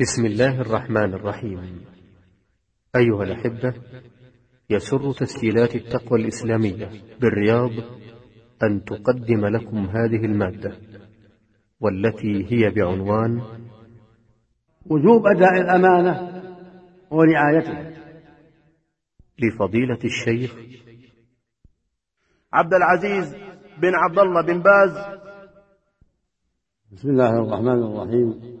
بسم الله الرحمن الرحيم. أيها الأحبة يسر تسجيلات التقوى الإسلامية بالرياض أن تقدم لكم هذه المادة والتي هي بعنوان وجوب أداء الأمانة ورعايتها لفضيلة الشيخ عبد العزيز بن عبد الله بن باز. بسم الله الرحمن الرحيم.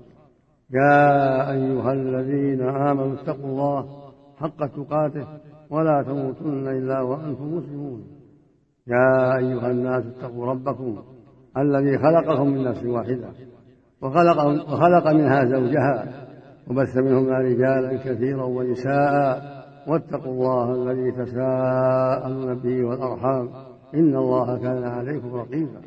يا أيها الذين آمنوا اتقوا الله حق تقاته ولا تموتن إلا وأنتم مسلمون. يا أيها الناس اتقوا ربكم الذي خلقكم من نفس واحدة وخلق, وخلق منها زوجها وبث منهما رجالا كثيرا ونساء واتقوا الله الذي تساءلون به والأرحام إن الله كان عليكم رقيبا.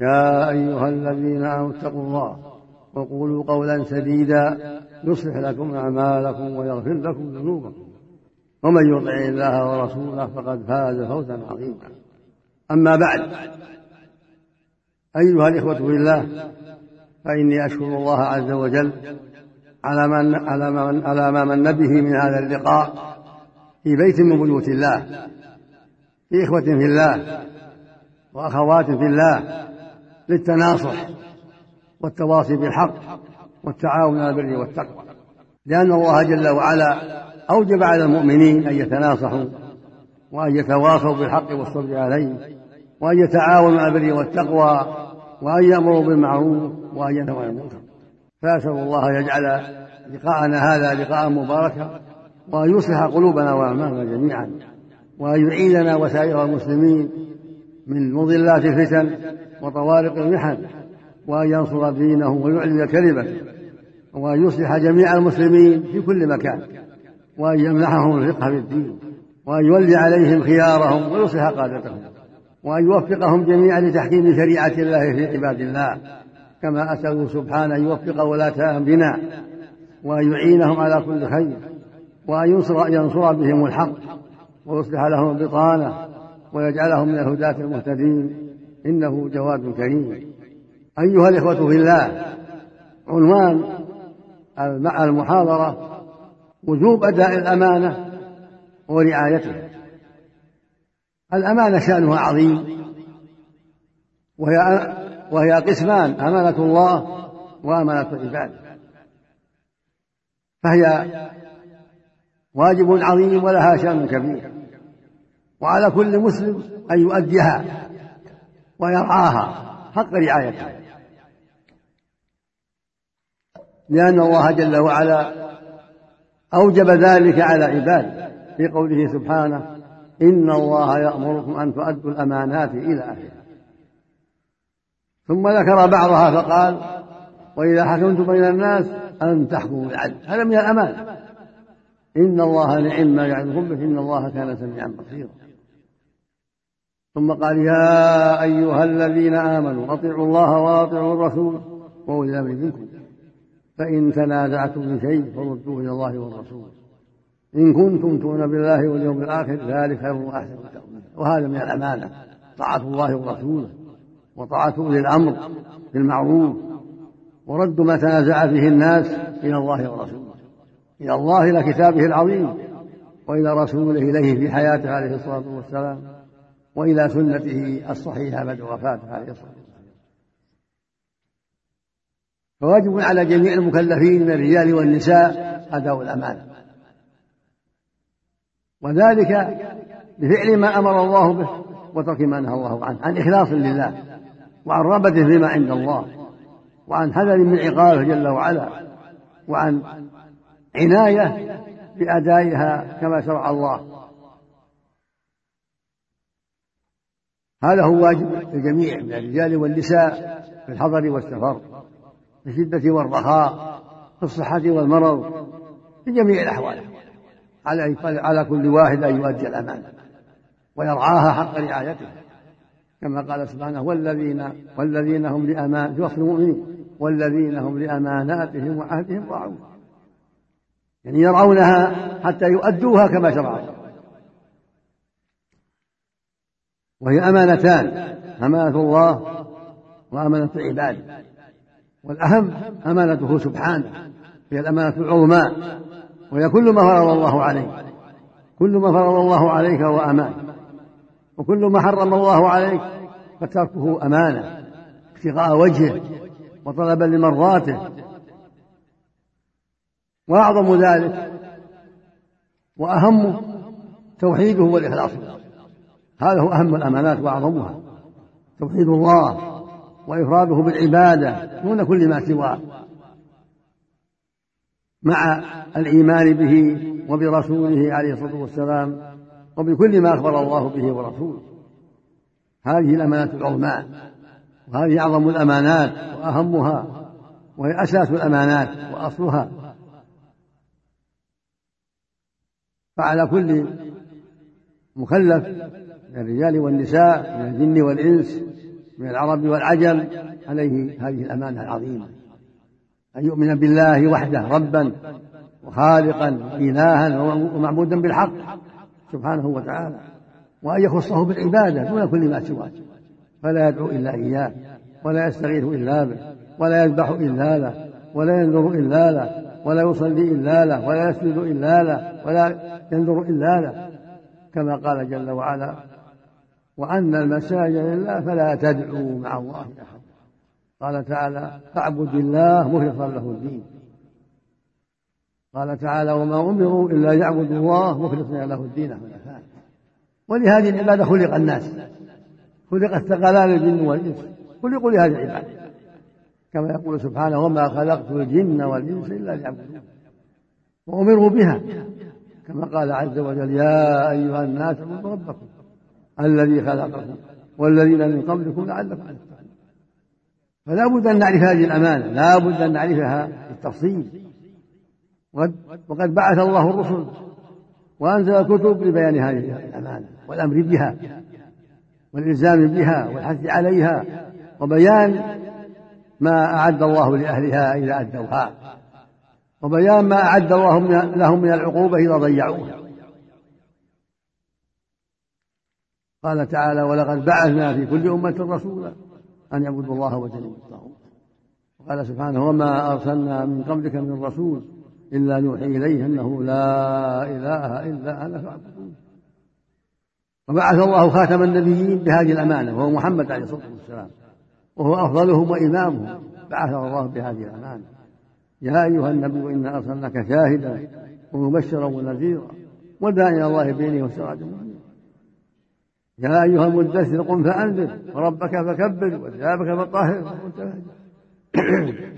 يا أيها الذين آمنوا اتقوا الله وقولوا قولا سديدا. يصلح لكم أعمالكم ويغفر لكم ذنوبكم. ومن يطع الله ورسوله فقد فاز فوزا عظيما. أما بعد أيها الإخوة في الله فإني أشكر الله عز وجل على ما على ما على ما من به من هذا اللقاء في بيت من بيوت الله في إخوة في الله وأخوات في الله للتناصح والتواصي بالحق والتعاون على البر والتقوى. لأن الله جل وعلا أوجب على المؤمنين أن يتناصحوا وأن يتواصوا بالحق والصبر عليه وأن يتعاونوا على البر والتقوى وأن يأمروا بالمعروف وأن ينهوا عن المنكر. فأسأل الله يجعل لقاءنا هذا لقاء مباركا وأن يصلح قلوبنا وأعمالنا جميعا وأن يعيننا وسائر المسلمين من مضلات الفتن وطوارق المحن وأن ينصر دينه ويعلي كلمته وأن يصلح جميع المسلمين في كل مكان وأن يمنحهم الفقه في الدين وأن يولي عليهم خيارهم ويصلح قادتهم وأن يوفقهم جميعا لتحكيم شريعة الله في عباد الله كما أسأله سبحانه أن يوفق ولاة أمرنا وأن يعينهم على كل خير وأن ينصر, ينصر بهم الحق ويصلح لهم البطانة ويجعلهم من الهداة المهتدين إنه جواد كريم. أيها الإخوة في الله عنوان المحاضرة وجوب أداء الأمانة ورعايتها الأمانة شأنها عظيم وهي وهي قسمان أمانة الله وأمانة العباد. فهي واجب عظيم ولها شأن كبير وعلى كل مسلم أن يؤديها ويرعاها حق رعايتها. لأن الله جل وعلا أوجب ذلك على عباده في قوله سبحانه إن الله يأمركم أن تؤدوا الأمانات إلى أهلها. ثم ذكر بعضها فقال وإذا حكمتم بين الناس أن تحكموا بالعدل هذا من الأمان إن الله نعم ما يعظكم به. إن الله كان سميعا بصيرا. ثم قال يا أيها الذين آمنوا أطيعوا الله وأطيعوا الرسول وأولي الأمر منكم. فإن تنازعتم في شيء فردوه إلى الله والرسول. إن كنتم تؤمنون بالله واليوم الآخر ذلك خير وأحسن وهذا من الأمانة. طاعة الله ورسوله وطاعة أولي الأمر بالمعروف. ورد ما تنازع فيه الناس إلى الله ورسوله. إلى الله إلى كتابه العظيم. وإلى رسوله إليه في حياته عليه الصلاة والسلام. وإلى سنته الصحيحة بعد وفاته عليه الصلاة والسلام. فواجب على جميع المكلفين من الرجال والنساء أداء الأمانة. وذلك بفعل ما أمر الله به وترك ما نهى الله عنه عن إخلاص لله وعن رغبته فيما عند الله وعن حذر من عقابه جل وعلا وعن عناية بأدائها كما شرع الله. هذا هو واجب الجميع من الرجال والنساء في الحضر والسفر. الشدة والرخاء في الصحة والمرض في جميع الأحوال. على على كل واحد أن يؤدي الأمانة ويرعاها حق رعايته. كما قال سبحانه والذين والذين هم لأمان في وصف المؤمنين والذين هم لأماناتهم وعهدهم راعون. يعني يرعونها حتى يؤدوها كما شرعوا. وهي أمانتان أمانة الله وأمانة العباد. والأهم أمانته سبحانه هي الأمانة العظمى وهي كل ما فرض الله عليك كل ما فرض الله عليك هو أمان وكل ما حرم الله عليك فتركه أمانة ابتغاء وجهه وطلبا لمرضاته. وأعظم ذلك وأهمه توحيده والإخلاص هذا هو أهم الأمانات وأعظمها توحيد الله. وإفراده بالعبادة دون كل ما سواه. مع الإيمان به وبرسوله عليه الصلاة والسلام وبكل ما أخبر الله به ورسوله. هذه الأمانات العظمى وهذه أعظم الأمانات وأهمها وهي أساس الأمانات وأصلها. فعلى كل مكلف من الرجال والنساء من الجن والإنس من العرب والعجم عليه هذه الأمانة العظيمة. أن يؤمن بالله وحده ربا وخالقا إلها ومعبودا بالحق سبحانه وتعالى وأن يخصه بالعبادة دون كل ما سواه. فلا يدعو إلا إياه ولا يستغيث إلا به ولا يذبح إلا له ولا ينذر إلا له ولا يصلي إلا له ولا يسجد إلا له ولا ينذر إلا له. كما قال جل وعلا وأن المساجد لله فلا تدعوا مع الله أحد. قال تعالى فاعبد الله مخلصا له الدين. قال تعالى وما أمروا إلا يعبدوا الله مخلصين له الدين حنفاء ولهذه العبادة خلق الناس. خلق الثقلان الجن والإنس. خلقوا لهذه العبادة. كما يقول سبحانه وما خلقت الجن والإنس إلا ليعبدون. وأمروا بها. كما قال عز وجل يا أيها الناس اعبدوا ربكم. الذي خلقكم والذين من قبلكم لعلكم تتقون. فلا بد أن نعرف هذه الأمانة لا بد أن نعرفها بالتفصيل. وقد, بعث الله الرسل وأنزل الكتب لبيان هذه الأمانة والأمر بها والإلزام بها والحث عليها وبيان ما أعد الله لأهلها إذا أدوها وبيان ما أعد الله لهم من العقوبة إذا ضيعوها. قال تعالى ولقد بعثنا في كل أمة رسولا أن يعبدوا الله واجتنبوا الطاغوت. وقال سبحانه وما أرسلنا من قبلك من رسول إلا نوحي إليه أنه لا إله إلا أنا فاعبدون. وبعث الله خاتم النبيين بهذه الأمانة وهو محمد عليه الصلاة والسلام وهو أفضلهم وإمامهم. بعثه الله بهذه الأمانة. يا أيها النبي إنا أرسلناك شاهدا ومبشرا ونذيرا وداعيا الله بينه وسراجا منيرا يا أيها المدثر قم فأنذر وربك فكبر وثيابك فطهر.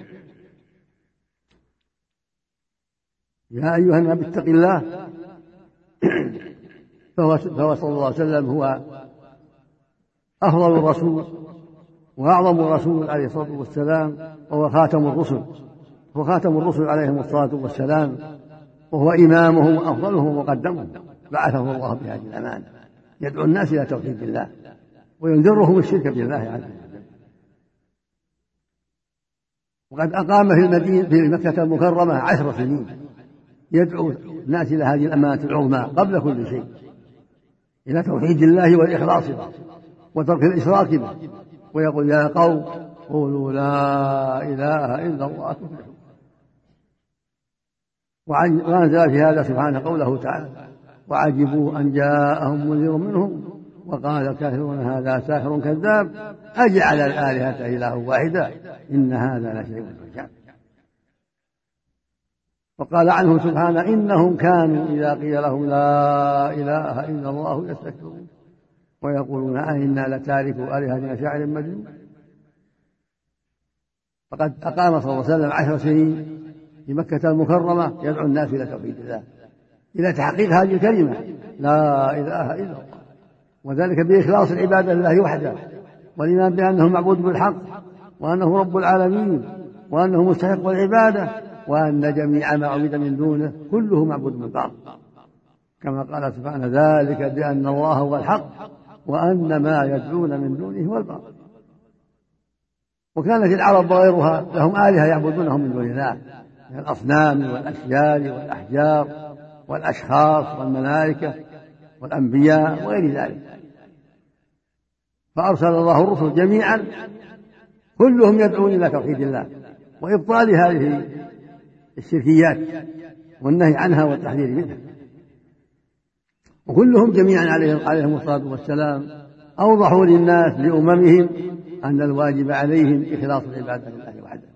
يا أيها النبي اتق الله. فهو, صلى الله عليه وسلم هو أفضل الرسول وأعظم الرسول عليه الصلاة والسلام وهو خاتم الرسل. هو خاتم الرسل عليهم الصلاة والسلام وهو إمامهم وأفضلهم وقدمهم. بعثه الله بهذه الأمانة. يدعو الناس إلى توحيد الله وينذرهم الشرك بالله عز وجل. وقد أقام في المدينة في مكة المكرمة عشر سنين يدعو الناس إلى هذه الأمانة العظمى قبل كل شيء إلى توحيد الله والإخلاص به وترك الإشراك به. ويقول يا قوم قولوا لا إله إلا الله. تفلحون وأنزل في هذا سبحانه قوله تعالى وعجبوا أن جاءهم منذر منهم وقال الكافرون هذا ساحر كذاب أجعل الآلهة إله واحدا إن هذا لشيء عجاب وقال عنهم سبحانه إنهم كانوا إذا قيل لهم لا إله إلا الله يستكبرون ويقولون أئنا لتاركوا آلهتنا شاعر مجنون. فقد أقام صلى الله عليه وسلم عشر سنين في مكة المكرمة يدعو الناس إلى توحيد الله. إلى تحقيق هذه الكلمة. لا إله إلا الله. وذلك بإخلاص العبادة لله وحده والإيمان بأنه معبود بالحق وأنه رب العالمين وأنه مستحق العبادة وأن جميع ما عبد من دونه كله معبود بالباطل كما قال سبحانه ذلك بأن الله هو الحق وأن ما يدعون من دونه هو الباطل. وكانت العرب وغيرها لهم آلهة يعبدونهم من دون الله من الأصنام والأشجار والأحجار. والأشخاص والملائكة والأنبياء وغير ذلك. فأرسل الله الرسل جميعا كلهم يدعون إلى توحيد الله وإبطال هذه الشركيات والنهي عنها والتحذير منها. وكلهم جميعا عليهم عليهم الصلاة والسلام أوضحوا للناس لأممهم أن الواجب عليهم إخلاص العبادة لله وحده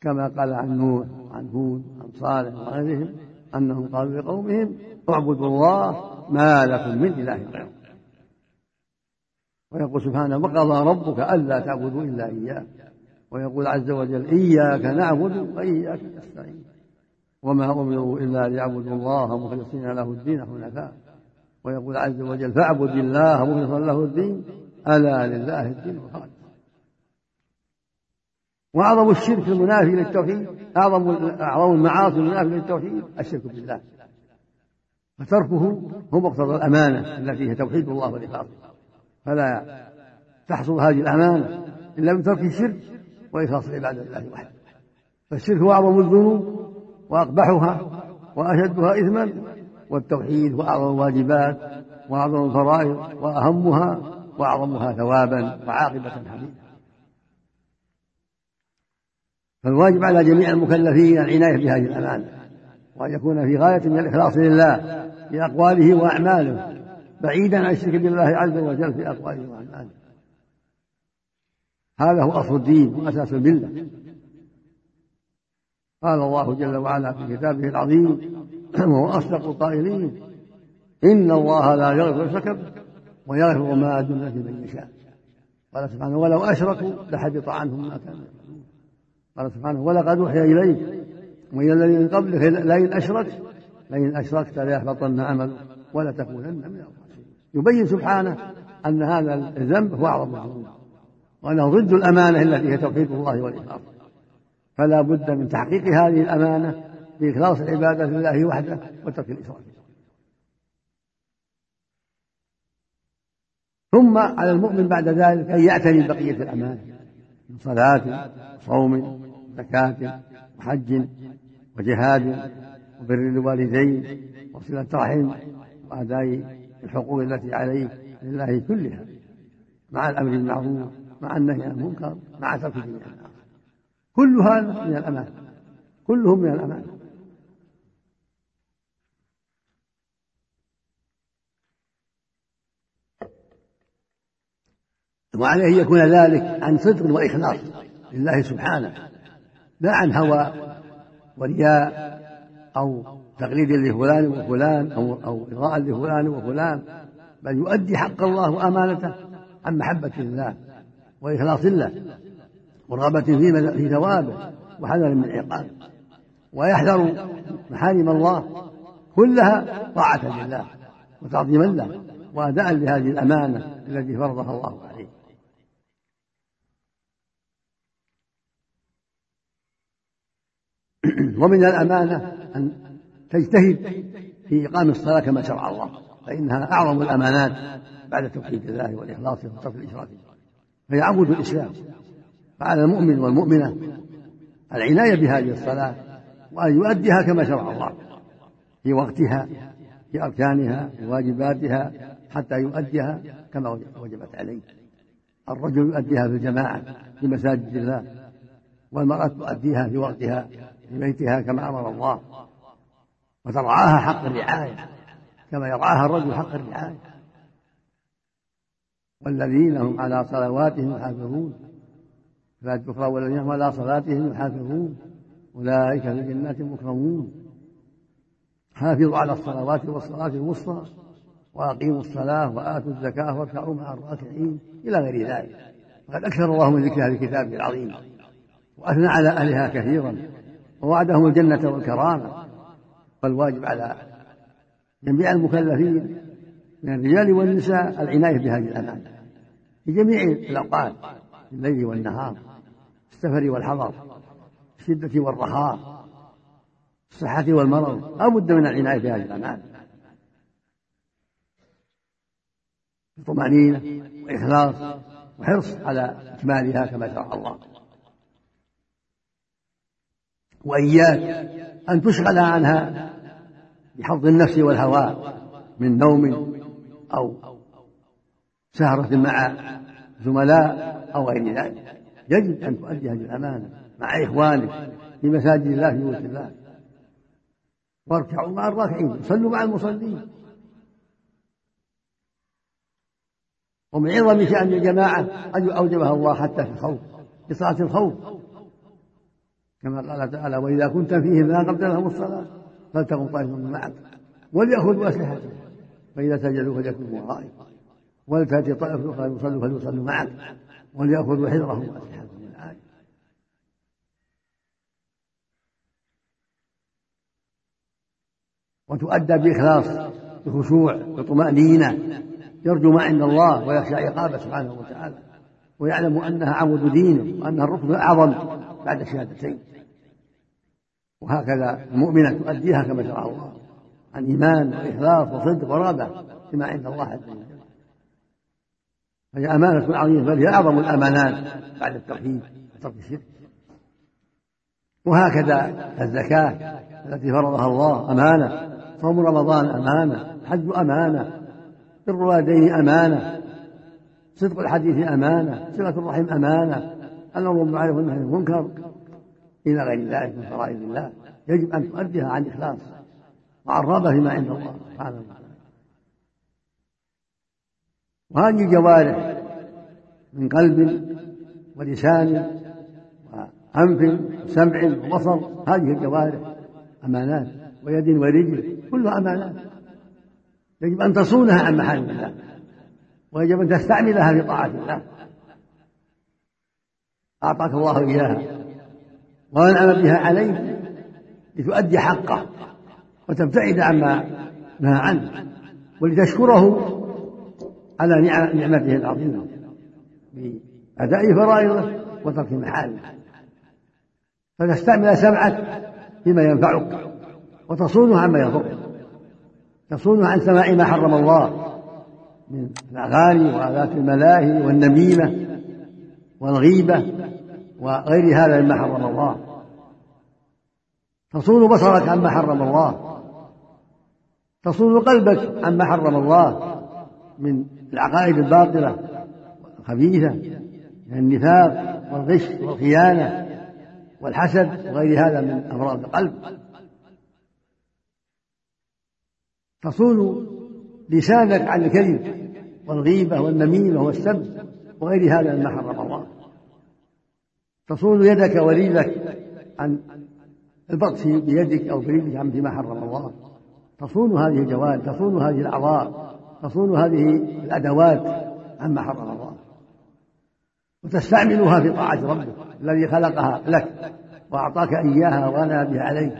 كما قال عن نوح وعن هود وعن صالح وغيرهم. أنهم قالوا لقومهم اعبدوا الله ما لكم من إله غيره. ويقول سبحانه وقضى ربك ألا تعبدوا إلا إياه. ويقول عز وجل إياك نعبد وإياك نستعين. وما أمروا إلا ليعبدوا الله مخلصين له الدين حنفاء. ويقول عز وجل فاعبد الله مخلصا له الدين. ألا لله الدين الخالص. وأعظم الشرك المنافي للتوحيد أعظم أعظم المعاصي المنافي للتوحيد الشرك بالله. فتركه هو مقتضى الأمانة التي هي توحيد الله والإخلاص فلا تحصل هذه الأمانة إلا بترك الشرك وإخلاص العبادة لله وحده. فالشرك هو أعظم الذنوب وأقبحها وأشدها إثما والتوحيد هو أعظم الواجبات وأعظم الفرائض وأهمها وأعظمها ثوابا وعاقبة حميدة. فالواجب على جميع المكلفين العناية بهذه الأمانة وأن يكون في غاية من الإخلاص لله في أقواله وأعماله بعيدا عن الشرك بالله عز وجل في أقواله وأعماله. هذا هو أصل الدين وأساس الملة. قال الله جل وعلا في كتابه العظيم وهو أصدق القائلين إن الله لا يغفر الشكر ويغفر ما دون ذلك من يشاء. قال سبحانه ولو أشركوا لحبط عنهم ما كانوا قال سبحانه ولقد أوحي إليك وإلى الذي من قبلك لئن أشركت لئن أشركت ليحبطن عملك ولتكونن من الخاسرين. يبين سبحانه أن هذا الذنب هو أعظم الذنوب وأنه ضد الأمانة التي هي توحيد الله والإخلاص. فلا بد من تحقيق هذه الأمانة بإخلاص العبادة لله وحده وترك الإشراك ثم على المؤمن بعد ذلك أن يعتني بقية الأمانة من صلاة وصوم وزكاة وحج وجهاد وبر الوالدين وصلة رحم وأداء الحقوق التي عليه لله كلها مع الأمر بالمعروف مع النهي عن المنكر مع ترك جميع كل هذا من الأمان كلهم من الأمان وعليه يكون ذلك عن صدق وإخلاص لله سبحانه. لا عن هوى ورياء أو تقليد لفلان وفلان أو أو إرضاء لفلان وفلان بل يؤدي حق الله وأمانته عن محبة الله وإخلاص الله ورغبة في في ثوابه وحذر من عقابه ويحذر محارم الله كلها طاعة لله وتعظيما له وأداء لهذه الأمانة التي فرضها الله عليه. ومن الأمانة أن تجتهد في إقام الصلاة كما شرع الله فإنها أعظم الأمانات بعد توحيد الله والإخلاص وترك الإشراك. فهي عمود الإسلام. فعلى المؤمن والمؤمنة العناية بهذه الصلاة وأن يؤديها كما شرع الله في وقتها في أركانها في واجباتها حتى يؤديها كما وجبت عليه. الرجل يؤديها في الجماعة في مساجد الله والمرأة تؤديها في وقتها في بيتها كما أمر الله وترعاها حق الرعاية كما يرعاها الرجل حق الرعاية. والذين هم على صلواتهم يحافظون. لا تكفر والذين هم على صلاتهم يحافظون. أولئك في جنات مكرمون. حافظوا على الصلوات والصلاة الوسطى وأقيموا الصلاة وآتوا الزكاة واركعوا مع الراكعين إلى غير ذلك. وقد أكثر الله من ذكرها في كتابه العظيم. وأثنى على أهلها كثيرا. ووعدهم الجنة والكرامة. فالواجب على جميع المكلفين من الرجال والنساء العناية بهذه الأمانة. في جميع الأوقات الليل والنهار السفر والحضر الشدة والرخاء الصحة والمرض. لا بد من العناية بهذه الأعمال بطمأنينة وإخلاص وحرص على إكمالها كما شرع الله. وإياك أن تشغل عنها بحظ النفس والهوى من نوم أو سهرة مع زملاء أو غير ذلك. يجب أن تؤدي هذه الأمانة مع إخوانك في مساجد الله في بيوت الله. واركعوا مع الراكعين صلوا مع المصلين. ومن عظم شأن الجماعة أن أوجبها الله حتى في الخوف في صلاة الخوف. كما قال تعالى وإذا كنت فيهم قبل لهم الصلاة فلتقم طائفة معك وليأخذوا أسلحتهم فإذا سجدوا فليكونوا ورائك ولتأتي طائفة أخرى يصلوا فليصلوا معك وليأخذوا حذرهم وأسلحتهم من الآية وتؤدى بإخلاص بخشوع بطمأنينة يرجو ما عند الله ويخشى عقابه سبحانه وتعالى ويعلم أنها عمود دينه وأنها الركن الأعظم بعد الشهادتين. وهكذا المؤمنة تؤديها كما شرع الله. عن إيمان وإخلاص وصدق ورغبة فيما عند الله عز وجل. فهي أمانة عظيمة بل هي أعظم الأمانات بعد التوحيد وترك الشرك. وهكذا الزكاة التي فرضها الله أمانة. صوم رمضان أمانة. الحج أمانة. بر الوالدين أمانة. صدق الحديث أمانة. صلة الرحم أمانة. الأمر بالمعروف والنهي عن المنكر. إلى غير ذلك من فرائض الله يجب أن تؤديها عن إخلاص وعن فيما عند الله سبحانه وتعالى. وهذه الجوارح من قلب ولسان وأنف وسمع وبصر هذه الجوارح أمانات ويد ورجل كلها أمانات. يجب أن تصونها عن محارم الله ويجب أن تستعملها في طاعة الله. أعطاك الله إياها. وأنعم بها عليك لتؤدي حقه وتبتعد عما نهى عنه ولتشكره على نعمته العظيمة بأداء فرائضه وترك محارمه فتستعمل سمعك فيما ينفعك وتصونه عما يضرك. تصونه عن سماع ما حرم الله من الأغاني وآلات الملاهي والنميمة والغيبة وغير هذا مما حرم الله. تصون بصرك عما حرم الله. تصون قلبك عما حرم الله. من العقائد الباطلة الخبيثة من النفاق والغش والخيانة والحسد وغير هذا من أمراض القلب. تصون لسانك عن الكذب والغيبة والنميمة والسب وغير هذا مما حرم الله. تصون يدك ورجلك عن البطش بيدك أو برجلك عن فيما حرم الله. تصون هذه الجوارح تصون هذه الأعضاء تصون هذه الأدوات عما حرم الله. وتستعملها في طاعة ربك الذي خلقها لك وأعطاك إياها وغنى بها عليك.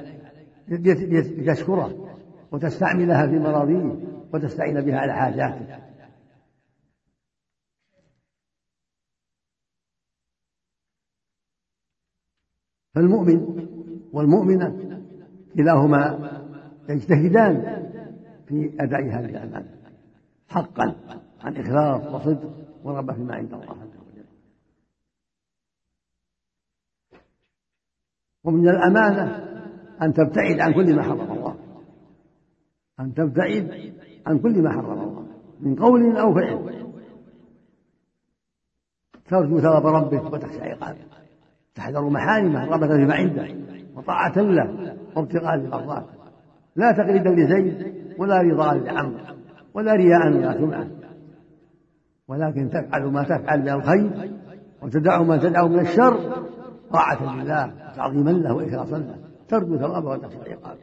لتشكره وتستعملها في مراضيه وتستعين بها على حاجاتك. فالمؤمن والمؤمنة كلاهما يجتهدان في أداء هذه الأمانة حقا عن إخلاص وصدق ورغبة فيما عند الله عز وجل. ومن الأمانة أن تبتعد عن كل ما حرم الله. أن تبتعد عن كل ما حرم الله. من قول أو فعل. ترجو ثواب ربك وتخشى عقابه. تحذر محارمه رغبة فيما عنده. وطاعة له وابتغاء لمرضاته لا تقليدا لزيد ولا رضا لعمرو ولا رياء ولا سمعة. ولكن تفعل ما تفعل من الخير وتدع ما تدع من الشر. طاعة لله تعظيما له وإخلاصا له. ترجو ثوابه وتخشى عقابه.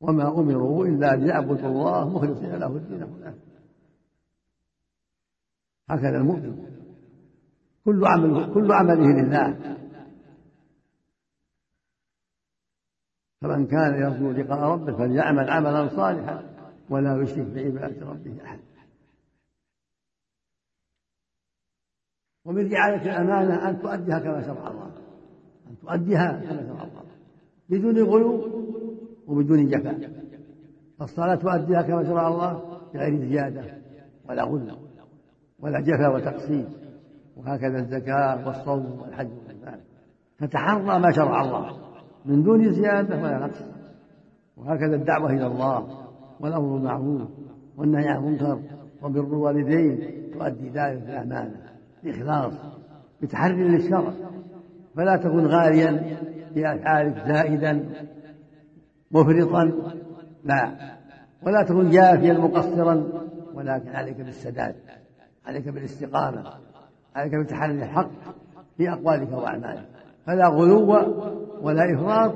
وما أمروا إلا ليعبدوا الله مخلصين له الدين. هكذا المؤمن. كل عمله كل عمله لله. فمن كان يرجو لقاء ربه فليعمل عملا صالحا ولا يشرك بعبادة ربه أحد. ومن رعاية الأمانة أن تؤديها كما شرع الله. أن تؤديها كما شرع الله. بدون غلو وبدون جفاء. فالصلاة تؤديها كما شرع الله بغير زيادة ولا غلو ولا جفاء وتقصير. وهكذا الزكاة والصوم والحج والإحسان تتحرى ما شرع الله. من دون زيادة ولا نقص. وهكذا الدعوة إلى الله والأمر بالمعروف والنهي عن المنكر وبر الوالدين تؤدي ذلك بالأمانة بإخلاص بتحري للشرع. فلا تكن غاليا بأفعالك زائدا مفرطا لا. ولا تكن جافيا مقصرا ولكن عليك بالسداد عليك بالاستقامة عليك بتحري الحق في أقوالك وأعمالك. فلا غلو ولا إفراط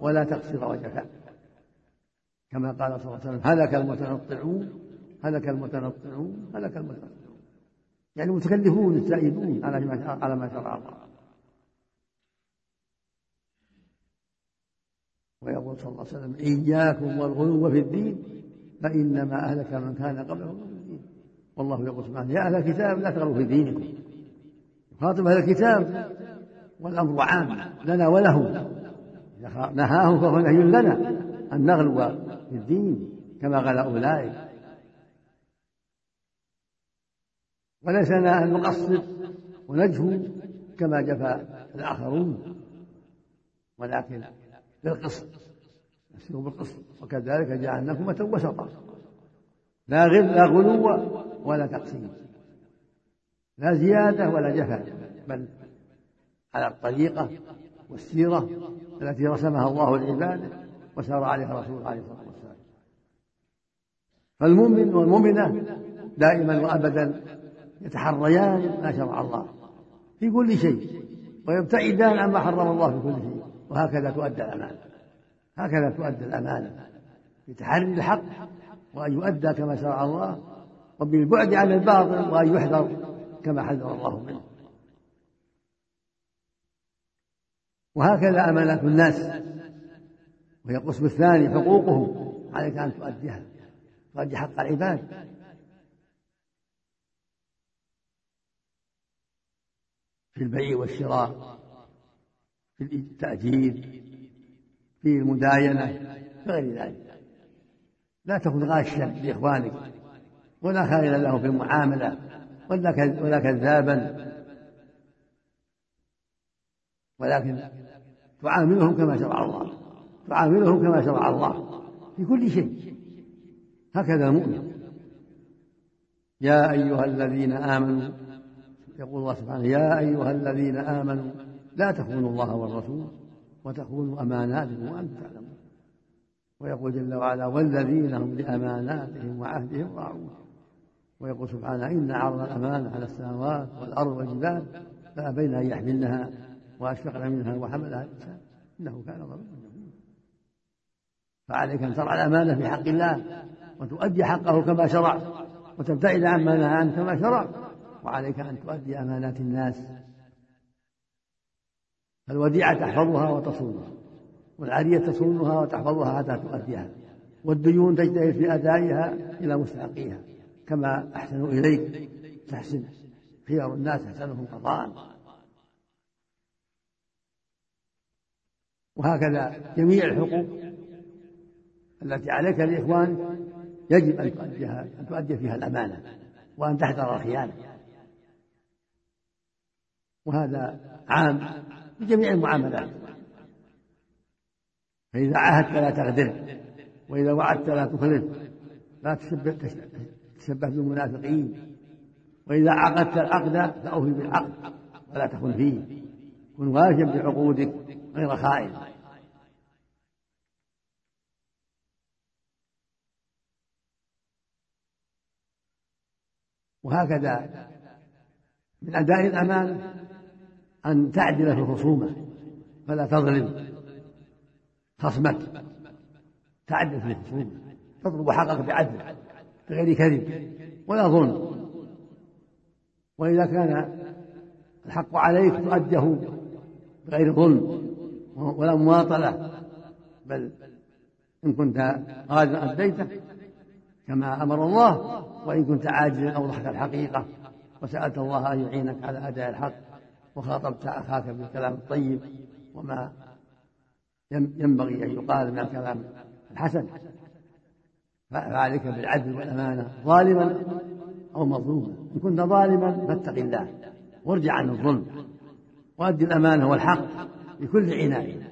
ولا تقصير وجفاء كما قال صلى الله عليه وسلم هلك المتنطعون هلك المتنطعون هلك المتنطعون. يعني المتكلفون الزائدون على ما على ما شرع الله. ويقول صلى الله عليه وسلم إياكم والغلو في الدين فإنما أهلك من كان قبلكم في الدين. والله يقول سبحانه يا أهل الكتاب لا تغلوا في دينكم. يخاطب أهل الكتاب والأمر عام لنا ولهم نهاهم فهو نهي لنا. أن نغلو في الدين كما غلا أولئك. وليس لنا أن نقصر ونجفو كما جفى الآخرون. ولكن بالقسط نسير بالقسط. وكذلك جعلناكم أمة وسطا. لا غل لا غلو ولا تقسيم. لا زيادة ولا جفا بل على الطريقة والسيرة التي رسمها الله لعباده وسار عليها رسول عليه الصلاة والسلام. فالمؤمن والمؤمنة دائما وأبدا يتحريان ما شرع الله في كل شيء ويبتعدان عما حرم الله في كل شيء وهكذا تؤدى الأمانة. هكذا تؤدى الأمانة. بتحري الحق وأن يؤدى كما شرع الله وبالبعد عن الباطل وأن يحذر كما حذر الله منه. وهكذا أمانات الناس. وهي القسم الثاني حقوقهم. عليك أن تؤديها. تؤدي حق العباد. في البيع والشراء في التأجير في المداينة في غير ذلك. لا تكن غاشا لإخوانك ولا خائلا له في المعاملة ولا كذابا. ولكن تعاملهم كما شرع الله. تعاملهم كما شرع الله. في كل شيء. هكذا المؤمن. يا أيها الذين آمنوا يقول الله سبحانه يا أيها الذين آمنوا لا تخونوا الله والرسول وتخونوا أماناتكم وأنتم تعلمون. ويقول جل وعلا والذين هم لأماناتهم وعهدهم راعون. ويقول سبحانه إن عرض الأمانة على السماوات والأرض والجبال فأبين أن يحملنها وأشفقن منها وحملها الإنسان. إنه كان ظلوما فعليك أن ترعى الأمانة في حق الله وتؤدي حقه كما شرع وتبتعد عما نهى عنه كما شرع. وعليك أن تؤدي أمانات الناس. فالوديعة تحفظها وتصونها والعارية تصونها وتحفظها حتى تؤديها والديون تجتهد في أدائها إلى مستحقيها كما أحسنوا إليك. تحسن خيار الناس أحسنهم قضاء. وهكذا جميع الحقوق التي عليك لإخوانك يجب أن تؤديها أن تؤدي فيها الأمانة وأن تحذر الخيانة. وهذا عام في جميع المعاملات. فإذا عاهدت لا تغدر وإذا وعدت لا تخلف لا تشبه تشبه بالمنافقين وإذا عقدت العقد فأوفي بالعقد ولا تخن فيه. كن واجب بعقودك غير خائن وهكذا من أداء الأمانة أن تعدل في الخصومة فلا تظلم خصمك. تعدل في الخصومة تطلب حقك بعدل بغير كذب ولا ظلم. وإذا كان الحق عليك تؤديه بغير ظلم. ولا مماطلة بل إن كنت غادرا أديته كما أمر الله وإن كنت عاجزا أوضحت الحقيقة وسألت الله أن يعينك على أداء الحق وخاطبت أخاك بالكلام الطيب وما ينبغي أن يقال من الكلام الحسن. فعليك بالعدل والأمانة ظالما أو مظلوما. إن كنت ظالما فاتق الله وارجع عن الظلم وأد الأمانة والحق. بكل عناية.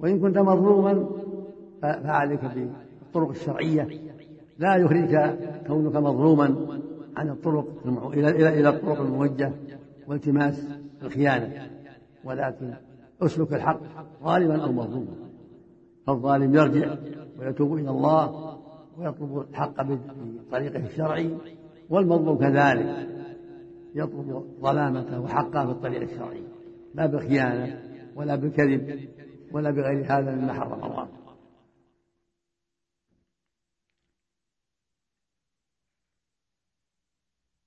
وإن كنت مظلوما فعليك بالطرق الشرعية. لا يخرجك كونك مظلوما عن الطرق إلى إلى إلى الطرق الموجهة والتماس الخيانة. ولكن أسلك الحق ظالما أو مظلوما. فالظالم يرجع ويتوب إلى الله ويطلب الحق بطريقه الشرعي والمظلوم كذلك يطلب ظلامته وحقه بالطريق الشرعي لا بخيانة ولا بكذب ولا بغير هذا مما حرم الله.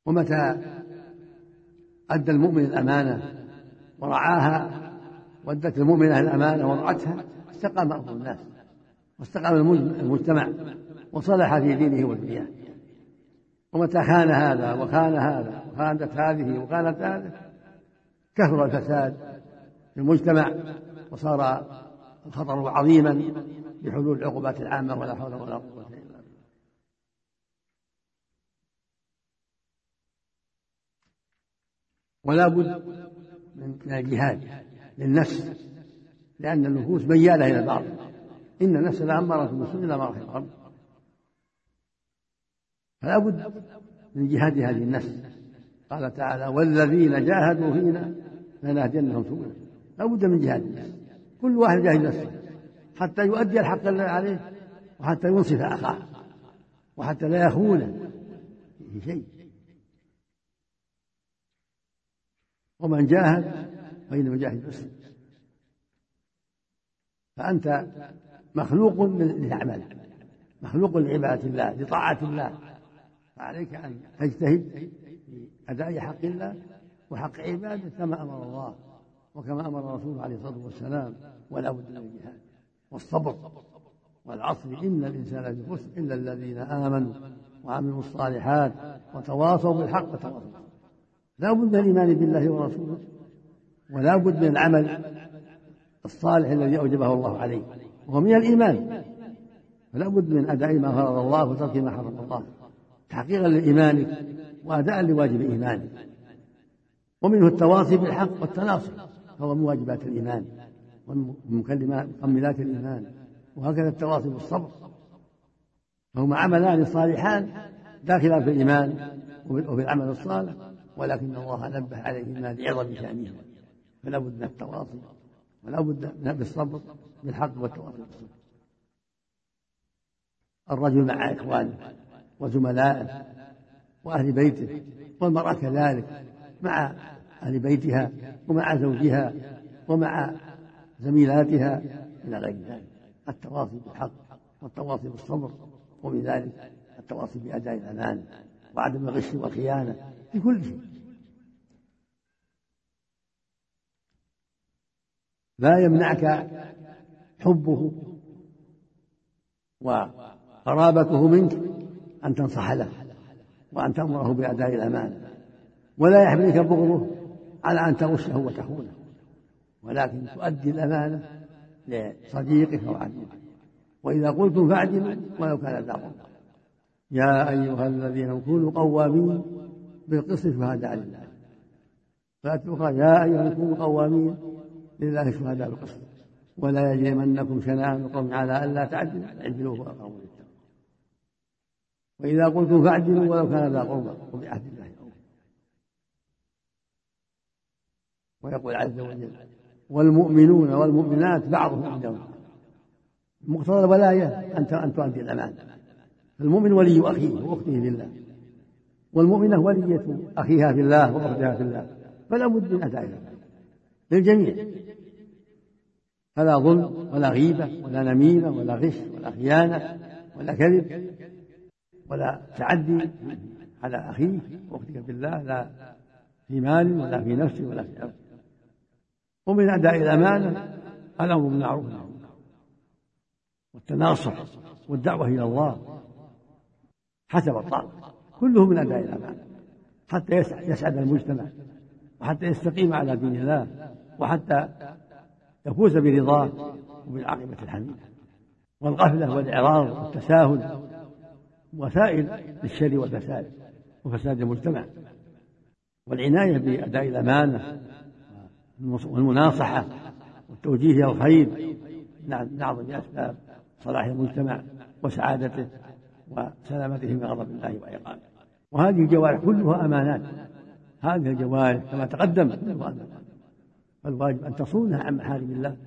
ومتى أدى المؤمن الأمانة ورعاها وأدت المؤمنة الأمانة ورعتها استقام أمر الناس واستقام المجتمع وصلح في دينه ودنياه. ومتى خان هذا وخان هذا وخانت هذه وخانت هذه كثر الفساد. في المجتمع وصار الخطر عظيما بحلول العقوبات العامة ولا حول ولا قوة إلا بالله. ولا بد من الجهاد للنفس لأن النفوس ميالة إلى بعض إن النفس لأمارة بالسوء إلا ما رحم ربك فلا بد من جهاد هذه النفس. قال تعالى والذين جاهدوا فينا لنهدينهم سبلنا. لا بد من جهاد. كل واحد جاهد نفسه. حتى يؤدي الحق الذي عليه وحتى ينصف أخاه وحتى لا يخونه. في شيء. ومن جاهد فإنما جاهد نفسه. فأنت مخلوق للعمل. مخلوق لعبادة الله لطاعة الله. فعليك أن تجتهد في أداء حق الله وحق عباده كما أمر الله. وكما أمر الرسول عليه الصلاة والسلام ولا بد من الجهاد والصبر والعصر إن الإنسان لفي خسر إلا الذين آمنوا وعملوا الصالحات وتواصوا بالحق وتواصوا لا بد من الإيمان بالله ورسوله ولا بد من العمل الصالح الذي أوجبه الله عليه وهو من الإيمان. فلا بد من أداء ما فرض الله وترك ما حرم الله تحقيقا لإيمانك وأداء لواجب إيمانك ومنه التواصي بالحق والتناصر. فهو من واجبات الإيمان ومكملات الإيمان. وهكذا التواصي بالصبر. فهما عملان صالحان داخلان في الإيمان وفي العمل الصالح ولكن الله نبه عليهما لعظم شأنهما. فلا بد من التواصي ولا بد بالصبر بالحق والتواصي بالصبر. الرجل مع إخوانه وزملائه وأهل بيته والمرأة كذلك مع أهل بيتها ومع زوجها ومع زميلاتها إلى غير ذلك. التواصي بالحق والتواصي بالصبر ومن ذلك التواصي بأداء الأمان وعدم الغش والخيانة في كل شيء. لا يمنعك حبه وقرابته منك أن تنصح له وأن تأمره بأداء الأمانة ولا يحملك بغضه على أن تغشه وتخونه ولكن تؤدي الأمانة لصديقك أو عزيزك وإذا قلتم فاعدلوا ولو كان ذا قربى يا أيها الذين كونوا قوامين بالقسط شهداء لله. أخرى يا أيها كونوا قوامين لله شهداء بالقسط. ولا يجرمنكم شنآن قوم على ألا تعدلوا. اعدلوا هو أقرب للتقوى وإذا قلتم فاعدلوا ولو كان ذا قربى وبعهد الله. ويقول عز وجل. والمؤمنون والمؤمنات بعضهم أولياء مقتضى الولاية أن تؤدي الأمان. المؤمن ولي أخيه وأخته لله والمؤمنة ولية أخيها في الله وأختها في الله. فلا بد من أداء للجميع. فلا ظلم ولا غيبة ولا نميمة ولا غش ولا خيانة ولا كذب ولا تعدي على أخيه وأختك في الله. لا في مال ولا في نفس ولا في أرض ومن أداء الأمانة الأمر بالمعروف والتناصح والدعوة إلى الله حسب الطاقة كله من أداء الأمانة. حتى يسعد المجتمع وحتى يستقيم على دين الله وحتى يفوز برضاه وبالعاقبة الحميدة. والغفلة والإعراض والتساهل وسائل للشر والفساد وفساد المجتمع. والعناية بأداء الأمانة والمناصحة والتوجيه إلى الخير. من أعظم أسباب صلاح المجتمع وسعادته وسلامته من غضب الله وعقابه. وهذه الجوارح كلها أمانات. هذه الجوارح كما تقدم كلها أمانات فالواجب أن تصونها عن محارم الله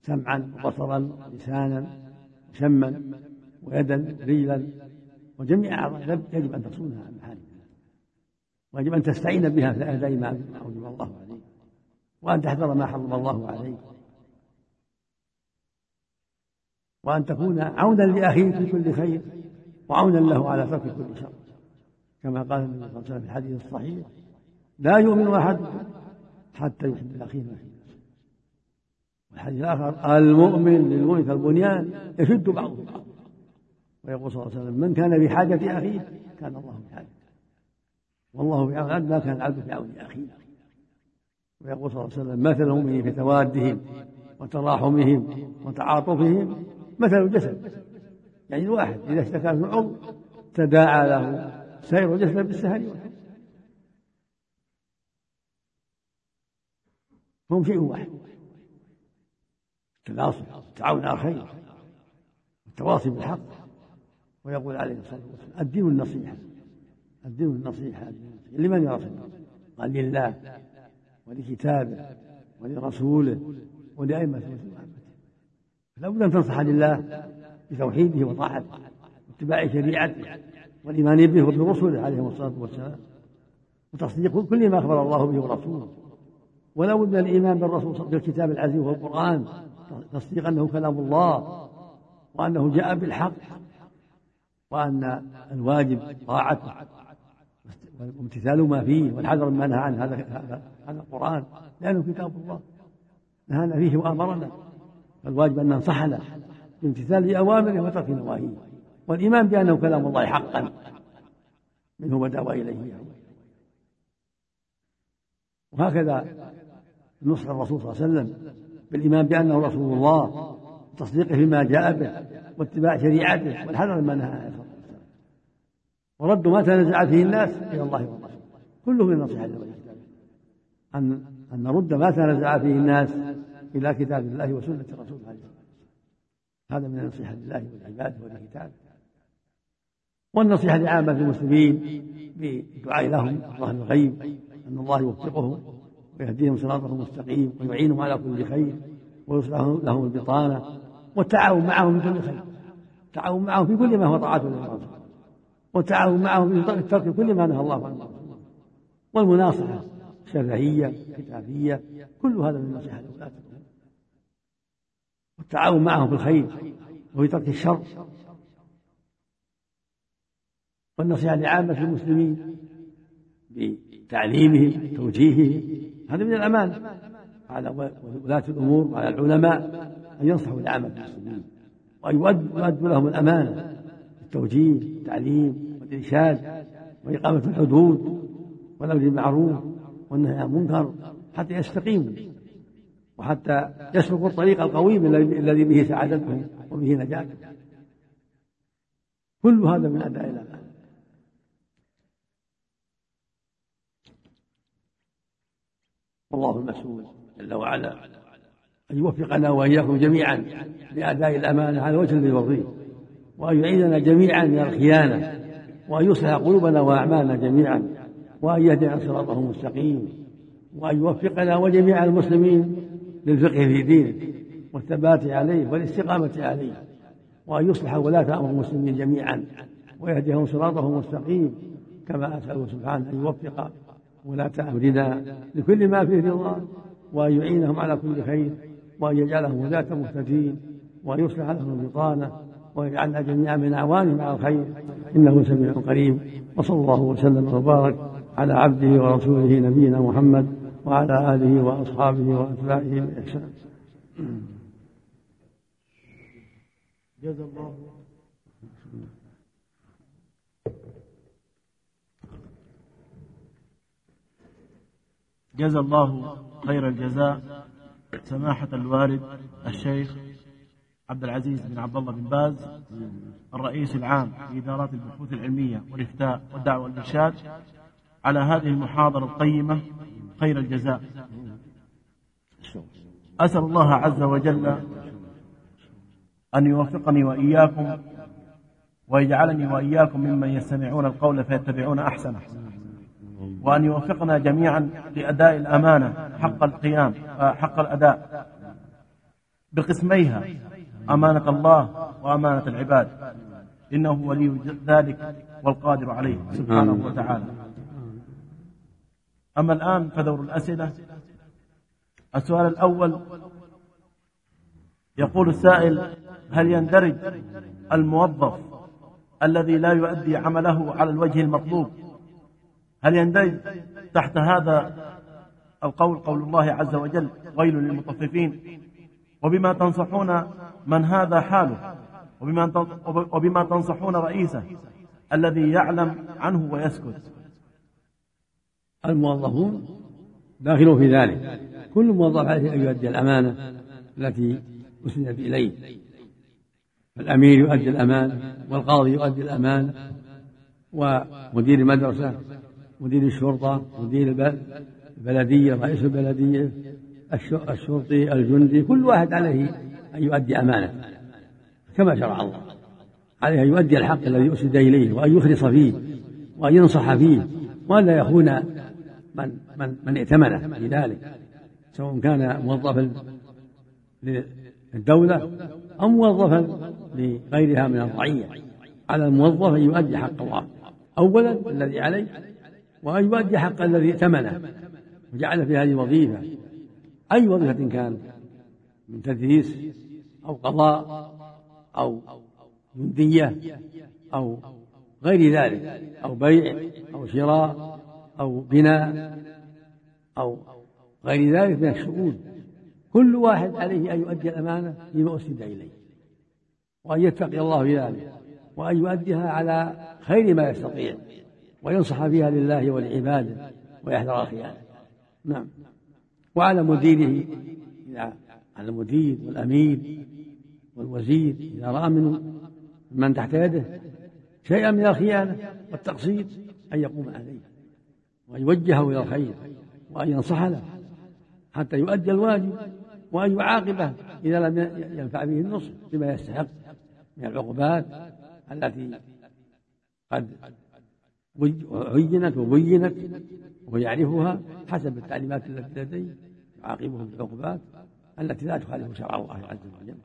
سمعا وبصرا ولسانا وشما ويدا رجلا وجميع أعضاء يجب أن تصونها عن محارم الله. ويجب أن تستعين بها في أداء ما أوجب الله عليك وأن تحذر ما حرم الله عليك. وأن تكون عونا لأخيك في كل خير وعونا له على ترك كل شر. كما قال النبي صلى الله عليه وسلم في الحديث الصحيح لا يؤمن أحدكم حتى يحب الأخير ما في نفسه. والحديث الآخر المؤمن للمؤمن كالبنيان يشد بعضه. بعضا ويقول صلى الله عليه وسلم من كان بحاجة أخيه كان الله بحاجته والله في عون العبد ما كان العبد في عون أخيه. ويقول صلى الله عليه وسلم مثل المؤمنين في توادهم وتراحمهم وتعاطفهم مثل الجسد. يعني الواحد إذا اشتكى من عضو تداعى له سائر الجسد والحزن هم شيء واحد. التناصح التعاون على الخير التواصي بالحق. ويقول عليه الصلاة والسلام الدين النصيحة. الدين النصيحة. لمن يا رسول الله قال لله. ولكتابه ولرسوله ولأئمة المسلمين لا بد أن تنصح لله بتوحيده وطاعته واتباع شريعته والإيمان به وبرسله عليهم الصلاة والسلام وتصديق كل ما أخبر الله به ورسوله. ولا بد من الإيمان بالرسول بالكتاب العزيز وهو القرآن تصديق أنه كلام الله وأنه جاء بالحق وأن الواجب طاعته. وامتثال ما فيه والحذر مما نهى عنه هذا هذا القرآن. لأنه كتاب الله. نهانا فيه وأمرنا. فالواجب أن ننصح له بامتثال أوامره وترك نواهيه. والإيمان بأنه كلام الله حقا. منه بدا وإليه وهكذا نصح الرسول صلى الله عليه وسلم بالإيمان بأنه رسول الله وتصديقه فيما جاء به واتباع شريعته والحذر مما نهى عنه. ورد ما تنازع فيه الناس إلى الله والرسول. كله من النصيحة أن أن نرد ما تنازع فيه الناس إلى كتاب الله وسنة رسوله عليه الصلاة هذا من النصيحة لله والعباد ولكتابه والنصيحة لعامة المسلمين بالدعاء لهم ظهر الغيب أن الله يوفقهم ويهديهم صراطه المستقيم ويعينهم على كل خير ويصلح لهم البطانة. والتعاون معهم في كل خير. التعاون معهم في كل ما هو طاعة لله والتعاون معهم في ترك كل ما نهى الله عنه. والمناصحة شرعية كتابية كل هذا من لولاة والتعاون معهم في الخير وفي ترك الشر. والنصيحة لعامة المسلمين بتعليمهم توجيههم. هذا من الأمان على ولاة الأمور وعلى العلماء أن ينصحوا لعامة المسلمين. وأن يؤدوا لهم الأمانة. التوجيه التعليم والإرشاد وإقامة الحدود والأمر بالمعروف والنهي عن المنكر حتى يستقيموا وحتى يسلكوا الطريق القويم الذي به سعادتهم وبه نجاتهم كل هذا من أداء الأمانة والله المسؤول جل وعلا أن يوفقنا وإياكم جميعا لأداء الأمانة على وجه الذي يرضيه. وأن يعيذنا جميعا من الخيانة وأن يصلح قلوبنا وأعمالنا جميعا وأن يهدنا صراطه المستقيم وأن يوفقنا وجميع المسلمين للفقه في دينه والثبات عليه والاستقامة عليه وأن يصلح ولاة أمر المسلمين جميعا ويهديهم صراطه المستقيم كما أسأله سبحانه أن يوفق ولاة أمرنا لكل ما فيه رضا وأن يعينهم على كل خير وأن يجعلهم ولاة مهتدين وأن يصلح لهم البطانة ويجعلنا جميعا من أعوانهم على الخير. إنه سميع قريب. وصلى الله وسلم وبارك على عبده ورسوله نبينا محمد وعلى آله وأصحابه وأتباعه بإحسان. جزا الله جزا الله خير الجزاء. سماحة الوالد الشيخ عبد العزيز بن عبد الله بن باز الرئيس العام في إدارات البحوث العلمية والإفتاء والدعوة والإرشاد على هذه المحاضرة القيمة خير الجزاء. أسأل الله عز وجل أن يوفقني وإياكم ويجعلني وإياكم ممن يستمعون القول فيتبعون أحسنه وأن يوفقنا جميعا لأداء الأمانة حق القيام حق الأداء بقسميها. أمانة الله وأمانة العباد. إنه ولي ذلك والقادر عليه سبحانه وتعالى. أما الآن فدور الأسئلة. السؤال الأول يقول السائل هل يندرج الموظف الذي لا يؤدي عمله على الوجه المطلوب؟ هل يندرج تحت هذا القول؟ قول الله عز وجل ويل للمطففين. وبما تنصحون من هذا حاله وبما وبما تنصحون رئيسه الذي يعلم عنه ويسكت. الموظفون داخلون في ذلك. كل موظف عليه أن يؤدي الأمانة التي أسندت إليه. الأمير يؤدي الأمانة والقاضي يؤدي الأمانة ومدير المدرسة مدير الشرطة مدير البلدية رئيس البلدية الشرطي الجندي كل واحد عليه أن يؤدي أمانة كما شرع الله. عليه أن يؤدي الحق الذي أسد إليه وأن يخلص فيه وأن ينصح فيه وأن لا يخون من من من ائتمنه في ذلك سواء كان موظفا للدولة أو موظفا لغيرها من الرعية. على الموظف أن يؤدي حق الله. أولا الذي عليه وأن يؤدي حق الذي ائتمنه. وجعل في هذه الوظيفة أي وظيفة كان؟ من تدريس أو قضاء أو جندية أو غير ذلك أو بيع أو شراء أو بناء أو غير ذلك من الشؤون. كل واحد عليه أن يؤدي الأمانة فيما أسند إليه وأن يتقي الله في ذلك وأن يؤديها على خير ما يستطيع وينصح فيها لله ولعباده ويحذر الخيانة. نعم. وعلى مديره. على المدير والأمير والوزير إذا رأى من من تحت يده. شيئا من الخيانة والتقصير أن يقوم عليه وأن يوجهه إلى الخير وأن ينصح له حتى يؤدي الواجب وأن يعاقبه إذا لم ينفع به النصح بما يستحق من العقوبات التي قد عينت وبينت ويعرفها حسب التعليمات التي لديه يعاقبه بالعقوبات التي لا تخالف شرع الله عز وجل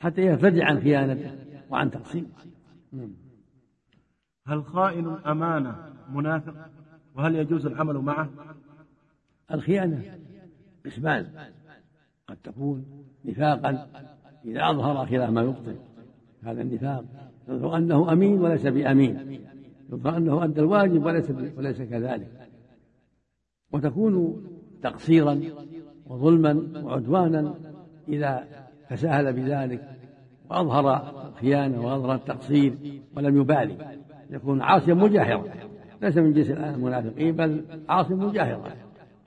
حتى يرتدع عن خيانته وعن تقصيره. هل خائن الأمانة منافق؟ وهل يجوز العمل معه؟ الخيانة قسمان قد تكون نفاقا إذا أظهر خلاف ما يبطل. هذا النفاق يظهر أنه أمين وليس بأمين. يظهر أنه أدى الواجب وليس وليس كذلك. وتكون تقصيرا وظلما وعدوانا إذا تساهل بذلك وأظهر الخيانة وأظهر التقصير ولم يبالي. يكون عاصيا مجاهرا. ليس من جنس المنافقين بل عاصي مجاهرا.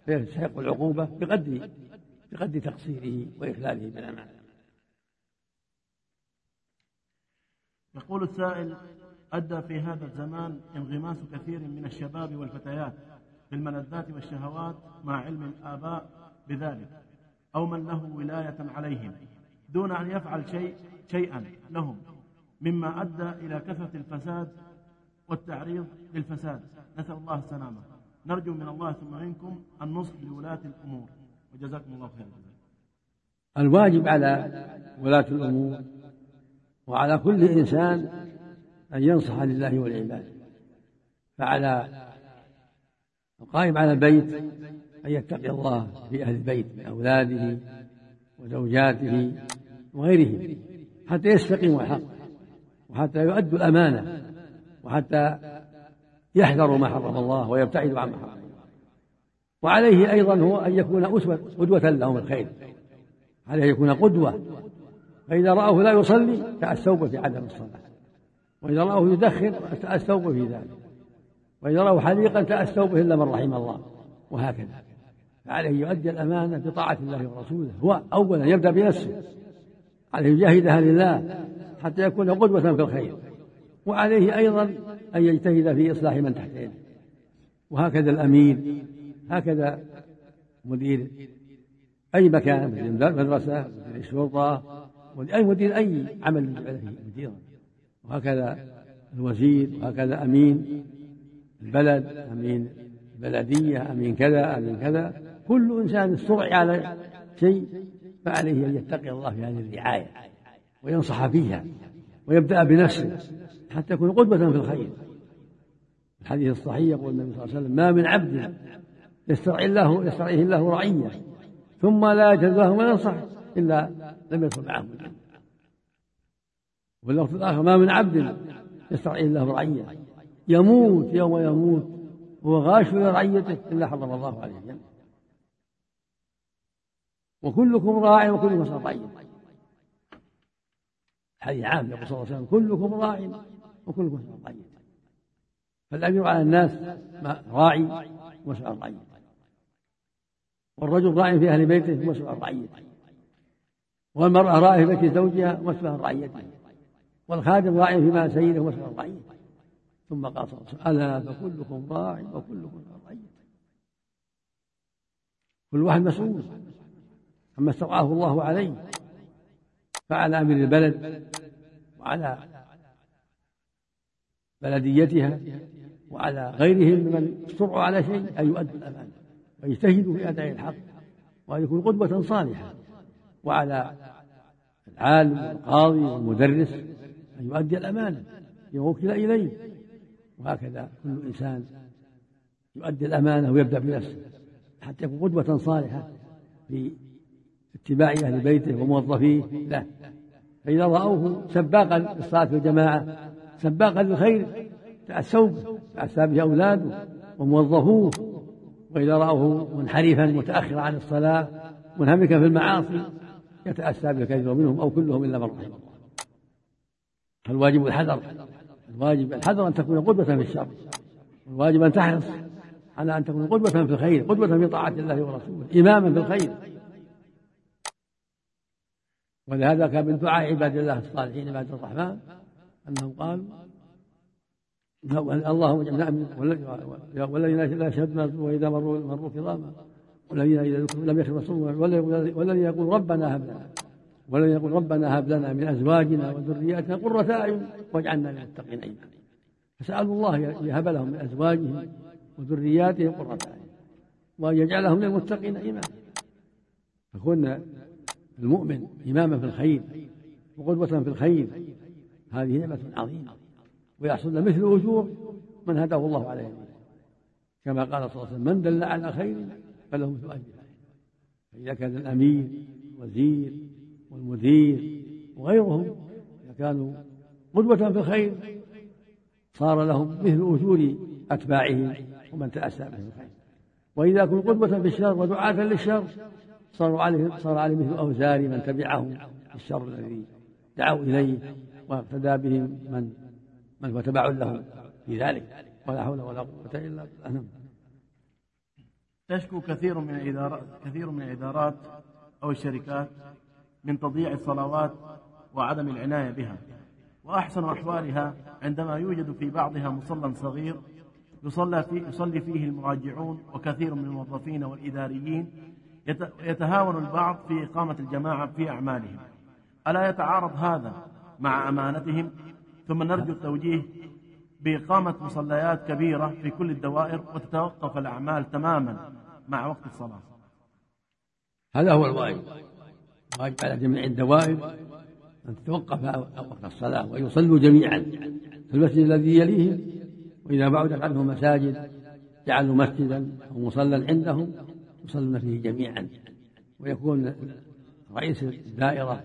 فيستحق العقوبة بقدر بقدر تقصيره وإخلاله بالأمانة. يقول السائل أدى في هذا الزمان انغماس كثير من الشباب والفتيات في الملذات والشهوات مع علم الآباء بذلك أو من له ولاية عليهم دون أن يفعل شيء شيئا لهم مما أدى إلى كثرة الفساد والتعريض للفساد. نسأل الله السلامة. نرجو من الله ثم منكم النصح لولاة الأمور. وجزاكم الله خيرا. الواجب على ولاة الأمور وعلى كل إنسان أن ينصح لله ولعباده فعلى القائم على البيت أن يتقي الله في أهل البيت من أولاده وزوجاته وغيرهم حتى يستقيموا الحق وحتى يؤدوا الأمانة وحتى يحذروا ما حرم الله ويبتعدوا عما حرم الله. وعليه أيضا هو أن يكون أسوة قدوة لهم الخير. عليه أن يكون قدوة. فإذا رأوه لا يصلي تأسوا في عدم الصلاة. وإذا رأوه يدخن تأسوا في ذلك. وإذا رأوا حليقا تأسوا به إلا من رحم الله. وهكذا. فعليه يؤدي الأمانة بطاعة الله ورسوله. هو أولا يبدأ بنفسه. عليه يجاهدها لله حتى يكون قدوة في الخير. وعليه أيضا أن يجتهد في إصلاح من تحت يده. وهكذا الأمير هكذا مدير أي مكان مدير مدرسة مدير الشرطة أي مدير أي عمل يجعل فيه مديرا. وهكذا الوزير وهكذا أمين البلد أمين البلدية أمين كذا أمين كذا. كل إنسان استرعي على شيء فعليه أن يتقي الله في هذه الرعاية وينصح فيها ويبدأ بنفسه حتى يكون قدوة في الخير. الحديث الصحيح يقول النبي صلى الله عليه وسلم ما من عبد يسترعي الله يسترعيه الله رعية ثم لا يجد له ما ينصح إلا لم يدخل معه. الوقت الآخر ما من عبد يسترعيه الله رعية. يموت يوم يموت. وهو غاش لرعيته إلا حرم الله عليه الجنة وكلكم راع وكلكم طيب حديث عام يقول صلى الله عليه وسلم كلكم راع وكلكم مسؤول طيب فالأمير على الناس راعي ومسؤول طيب والرجل راع في أهل بيته عن رعيته والمرأة راعية في بيت زوجها عن رعيته والخادم راع في مال سيده عن رعيته ثم قال صلى الله عليه وسلم ألا فكلكم راع وكلكم رعيته كل واحد مسؤول عما استرعاه الله عليه فعلى أمير البلد وعلى بلديتها وعلى غيرهم ممن استرعوا على شيء أن يؤدوا الأمانة ويجتهدوا في أداء الحق وأن يكونوا قدوة صالحة وعلى العالم والقاضي والمدرس أن يؤدي الأمانة فيما وكل إليه. وهكذا. كل إنسان يؤدي الأمانة ويبدأ بنفسه حتى يكون قدوة صالحة في اتباع أهل بيته وموظفيه. له فإذا رأوه سباقا للصلاة في الجماعة سباقا للخير تأسوا تأسى به أولاده وموظفوه. وإذا رأوه منحرفا متأخرا عن الصلاة منهمكا في المعاصي يتأسى به كثير منهم أو كلهم إلا من رحم الله فالواجب الحذر. الواجب الحذر أن تكون قدوة في الشر. والواجب أن تحرص على أن تكون قدوة في الخير قدوة في طاعة الله ورسوله إماما في الخير. ولهذا كان من دعاء عباد الله الصالحين عباد الرحمن أنهم قالوا اللهم اجعلنا والذين لا يشهدون وإذا مروا مروا كراما. والذين ذكروا لم يخروا والذين يقول ربنا هب لنا. والذين يقول ربنا هب لنا من أزواجنا وذرياتنا قرة أعين واجعلنا للمتقين اماما فسالوا الله يهب لهم من أزواجهم وذرياتهم قرة أعين وان يجعلهم للمتقين اماما فكنا المؤمن إماما في الخير وقدوة في الخير هذه نعمة عظيمة ويحصل مثل أجور من هداه الله عليه. كما قال صلى الله عليه وسلم من دل على خير فله مثل أجر فإذا كان الأمير والوزير والمدير وغيرهم إذا كانوا قدوة في الخير صار لهم مثل أجور أتباعهم ومن تأسى بهم الخير. وإذا كنوا قدوة في الشر ودعاة للشر صار عليه صار عليه مثل أوزار من تبعهم الشر الذي دعوا إليه واقتدى بهم من من هو تبع لهم في ذلك. ولا حول ولا قوة إلا بالله. تشكو كثير من الإدارات كثير من الإدارات أو الشركات من تضييع الصلوات وعدم العناية بها. وأحسن أحوالها عندما يوجد في بعضها مصلى صغير يصلى فيه, يصلي فيه المراجعون وكثير من الموظفين والإداريين. يتهاون البعض في إقامة الجماعة في أعمالهم. ألا يتعارض هذا مع أمانتهم؟ ثم نرجو التوجيه بإقامة مصليات كبيرة في كل الدوائر وتتوقف الأعمال تماما مع وقت الصلاة. هذا هو الواجب الواجب على جميع الدوائر أن تتوقف وقت الصلاة ويصلوا جميعا في المسجد الذي يليهم وإذا بعدت عنهم مساجد جعلوا مسجدا أو مصلى عندهم يصلون فيه جميعا. ويكون رئيس الدائرة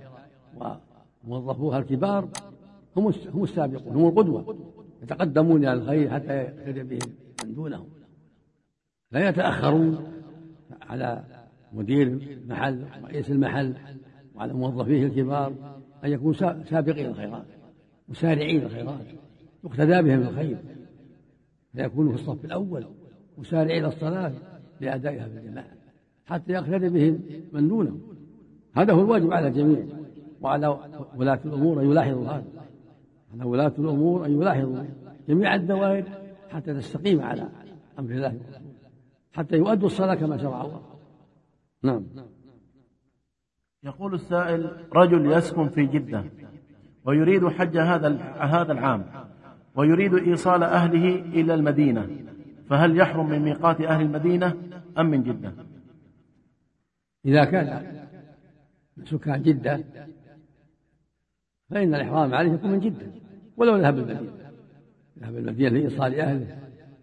وموظفوها الكبار هم هم السابقون هم القدوة يتقدمون إلى الخير حتى يقتدي بهم من دونهم. لا يتأخرون على مدير المحل ورئيس المحل وعلى موظفيه الكبار أن يكونوا سابقين الخيرات مسارعين الخيرات يقتدى بهم الخير فيكونوا في الصف الأول مسارعين الصلاة لأدائها في الجماعة حتى يقتدي بهم من دونهم. هذا هو الواجب على الجميع وعلى ولاة الأمور أن يلاحظوا هذا. على ولاة الأمور أن يلاحظوا جميع الدوائر حتى تستقيم على أمر الله حتى يؤدوا الصلاة كما شرع الله. نعم. يقول السائل رجل يسكن في جدة ويريد حج هذا هذا العام ويريد إيصال أهله إلى المدينة فهل يحرم من ميقات أهل المدينة أم من جدة؟ إذا كان سكان جدة فإن الإحرام عليه يكون من جدة ولو ذهب المدينة. ذهب المدينة لإيصال أهله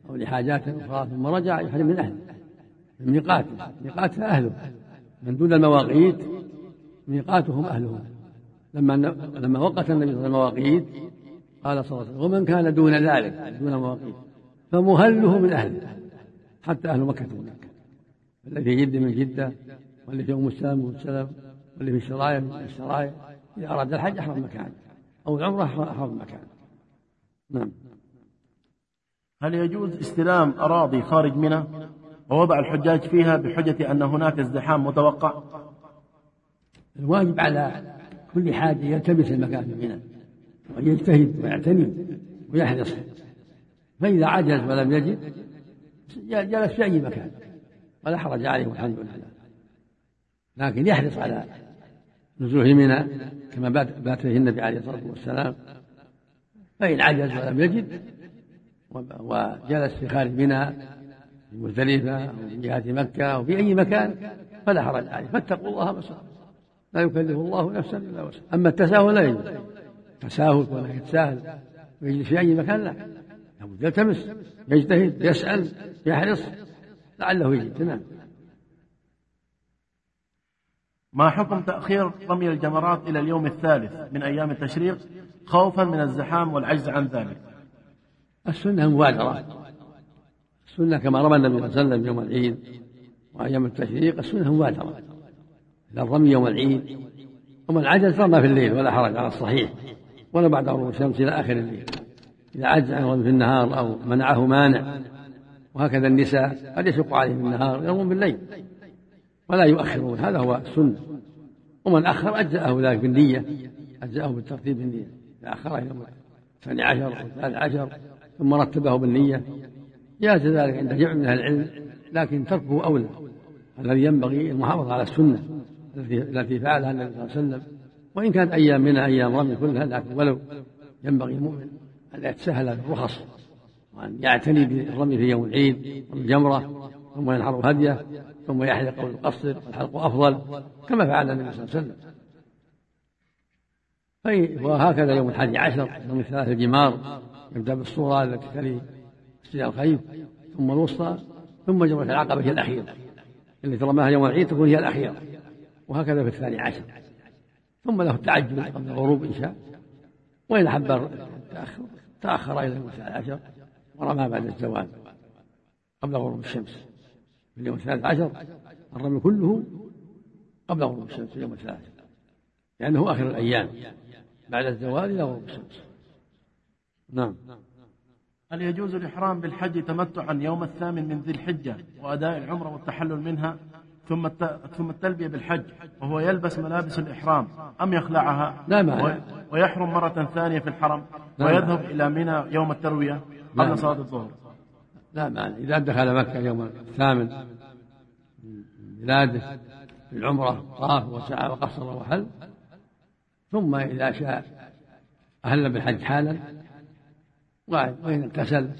أو لحاجات أخرى ثم رجع يحرم من أهله. من ميقاته ميقاته أهله من دون المواقيت ميقاتهم أهلهم. لما لما وقت النبي صلى الله عليه وسلم المواقيت قال صلى الله عليه وسلم ومن كان دون ذلك دون مواقيت فمهله من أهله حتى أهل مكة مكة. الذي في جدة من جدة واللي في أم السلام من السلام واللي في الشرايع من الشرايع إذا أراد الحج أحرم مكان أو العمرة أحرم مكان. نعم. هل يجوز استلام أراضي خارج منى؟ ووضع الحجاج فيها بحجة أن هناك ازدحام متوقع. الواجب على كل حاج يلتمس المكان في منى ويجتهد ويعتني ويحرص. فإذا عجز ولم يجد جلس في أي مكان ولا حرج عليه والحمد لله. لكن يحرص على نزوله منى كما بات فيه النبي عليه الصلاة والسلام. فإن عجز ولم يجد وجلس في خارج منى مزدلفة أو من جهة مكة أو في أي مكان فلا حرج عليه. فاتقوا الله ما لا يكلف الله نفسا إلا وسعها. أما التساهل لا يجوز تساهل ولا يتساهل. ويجلس في أي مكان لا. لابد يلتمس يجتهد يسأل يحرص. لعله يجد نعم ما حكم تأخير رمي الجمرات إلى اليوم الثالث من أيام التشريق خوفا من الزحام والعجز عن ذلك؟ السنة المبادرة السنة كما رمى النبي صلى الله عليه وسلم يوم العيد وأيام التشريق السنة مبادرة إلى الرمي يوم العيد ومن عجز رمى في الليل ولا حرج على الصحيح ولا بعد غروب الشمس إلى آخر الليل إذا عجز عن الرمي في النهار أو منعه مانع وهكذا النساء قد يشق عليهم النهار يرمون بالليل ولا يؤخرون هذا هو السنة. ومن أخر أجزأه ذلك بالنية أجزأه بالترتيب بالنية إذا أخر إلى الثاني عشر أو الثالث عشر ثم رتبه بالنية جاز ذلك عند جمع من أهل العلم لكن تركه أولى الذي ينبغي المحافظة على السنة التي فعلها النبي صلى الله عليه وسلم. وإن كانت أيام منها أيام رمي كلها لكن ولو ينبغي المؤمن أن يتسهل بالرخص وأن يعتني بالرمي في يوم العيد والجمرة ثم ينحر هديه ثم يحلق أو يقصر والحلق أفضل كما فعل النبي صلى الله عليه وسلم. وهكذا يوم الحادي عشر يوم الثلاث الجمار يبدأ بالصورة التي تلي مسجد الخيف ثم الوسطى ثم جمرة العقبة هي الأخيرة اللي ترماها يوم العيد تكون هي الأخيرة وهكذا في الثاني عشر. ثم له التعجل قبل الغروب إن شاء. وإن أحب التأخر تأخر إلى يوم الثالث عشر ورمى بعد الزوال قبل غروب الشمس. في اليوم الثالث عشر الرمي كله قبل غروب الشمس في اليوم الثالث لأنه آخر الأيام بعد الزوال إلى غروب الشمس. نعم. هل يجوز الإحرام بالحج تمتعا يوم الثامن من ذي الحجة وأداء العمرة والتحلل منها ثم ثم التلبية بالحج وهو يلبس ملابس الإحرام أم يخلعها لا ويحرم مرة ثانية في الحرم ويذهب إلى منى يوم التروية قبل صلاة الظهر. لا مانع. إذا دخل مكة يوم الثامن من بلاده بالعمرة طاف وسعى وقصر وحل ثم إذا شاء أهل بالحج حالا. وإن اغتسل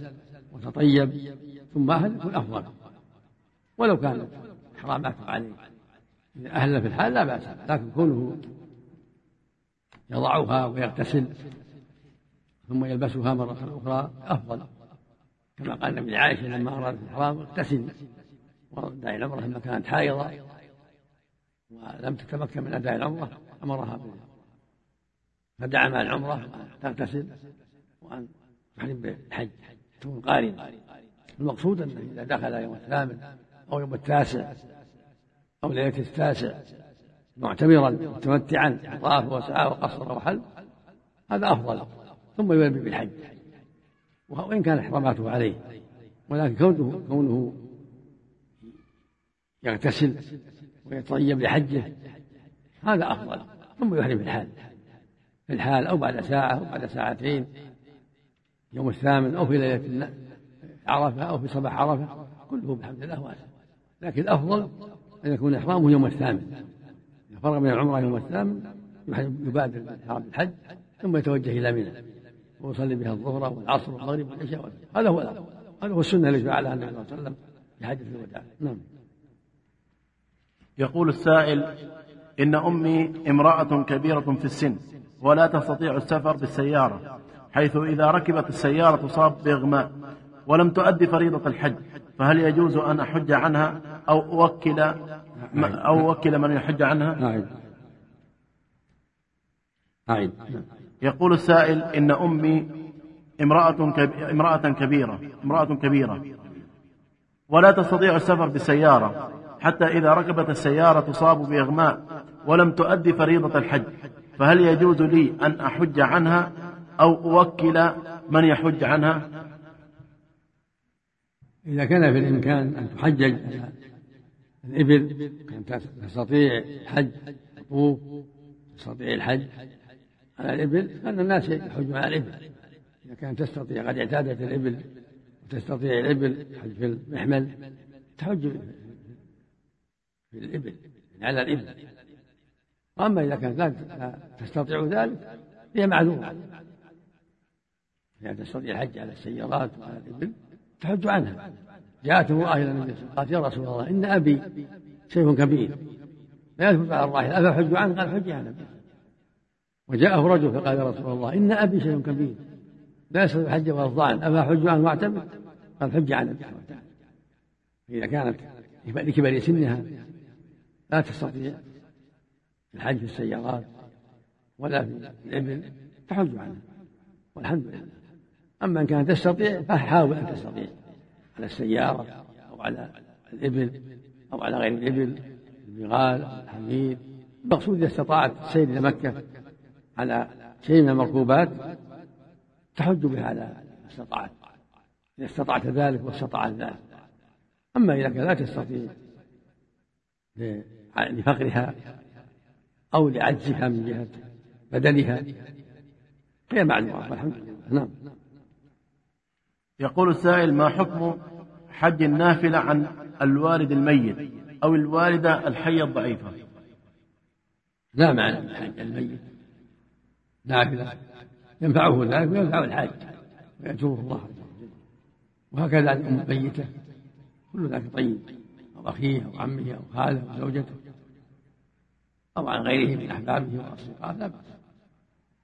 وتطيب ثم أهل يكون أفضل. ولو كانت إحراماته عليه إذا أهل في الحال لا بأس لكن كونه يضعها ويغتسل ثم يلبسها مرة أخرى أفضل. كما قال النبي عائشة لما أرادت الإحرام اغتسلي ودعي العمرة لما كانت حائضة ولم تتمكن من أداء العمرة أمرها بها. مع العمرة تغتسل وأن تحرم بالحج تكون قارنة المقصود أنه إذا دخل يوم الثامن أو يوم التاسع أو ليلة التاسع معتمرا متمتعا طاف وسعى وقصر وحل هذا أفضل. ثم يلبي بالحج. وإن كان إحراماته عليه. ولكن كونه كونه يغتسل ويتطيب لحجه هذا أفضل. ثم يحرم الحال. في الحال أو بعد ساعة أو بعد ساعتين. يوم الثامن أو في ليلة عرفة أو في صباح عرفة كله بحمد الله واسع لكن الأفضل أن يكون إحرامه يوم الثامن. إذا فرغ من العمرة يوم الثامن يبادر بإحرام الحج ثم يتوجه إلى منى ويصلي بها الظهر والعصر والمغرب والعشاء هذا هو هذا هو السنة التي فعلها النبي صلى الله عليه وسلم في حجة الوداع. نعم. يقول السائل إن أمي امرأة كبيرة في السن ولا تستطيع السفر بالسيارة. حيث إذا ركبت السيارة تصاب بإغماء ولم تؤدي فريضة الحج فهل يجوز أن أحج عنها أو أوكل أو أوكل من يحج عنها؟ نعم. نعم. يقول السائل إن أمي امرأة امرأة كبيرة امرأة كبيرة. ولا تستطيع السفر بالسيارة حتى إذا ركبت السيارة تصاب بإغماء ولم تؤدي فريضة الحج فهل يجوز لي أن أحج عنها أو أوكل من يحج عنها؟ إذا كان في الإمكان أن تحجج الإبل كان تستطيع الحج تطوف تستطيع الحج على الإبل فأن الناس يحجون على الإبل. إذا كانت تستطيع قد اعتادت الإبل وتستطيع الإبل الحج في المحمل تحج في الإبل على الإبل. وأما إذا كانت لا تستطيع ذلك هي معذورة. إذا تستطيع الحج على السيارات وعلى الإبل تحج عنها. جاءت امرأة إلى النبي قالت يا رسول الله إن أبي شيخ كبير. لا يثبت على الراحل أفحج عنه؟ قال حجي عنه وجاءه رجل فقال يا رسول الله إن أبي شيخ كبير. لا يستطيع الحج ولا الظعن أفحج عنه واعتمد؟ قال حج عنه فإذا كانت لكبر سنها لا تستطيع الحج في السيارات ولا في الإبل تحج عنها. والحمد لله. أما إن كانت تستطيع فحاول أن تستطيع. على السيارة أو على الإبل أو على غير الإبل البغال الحمير المقصود إذا استطاعت السير إلى مكة على شيء من المركوبات تحج بها على ما استطاعت. إذا استطعت ذلك واستطاعت ذلك. أما إذا كان لا تستطيع لفقرها أو لعجزها من جهة بدنها هي معلومة والحمد لله. نعم. يقول السائل ما حكم حج النافلة عن الوالد الميت أو الوالدة الحية الضعيفة؟ لا معنى من حج الميت. نافلة. ينفعه ذلك وينفع الحاج. ويأجره الله عز وجل. وهكذا الأم الميتة. كل ذلك طيب. أو أخيه أو عمه أو خاله أو زوجته. أو عن غيره من أحبابه وأصدقائه لا بأس.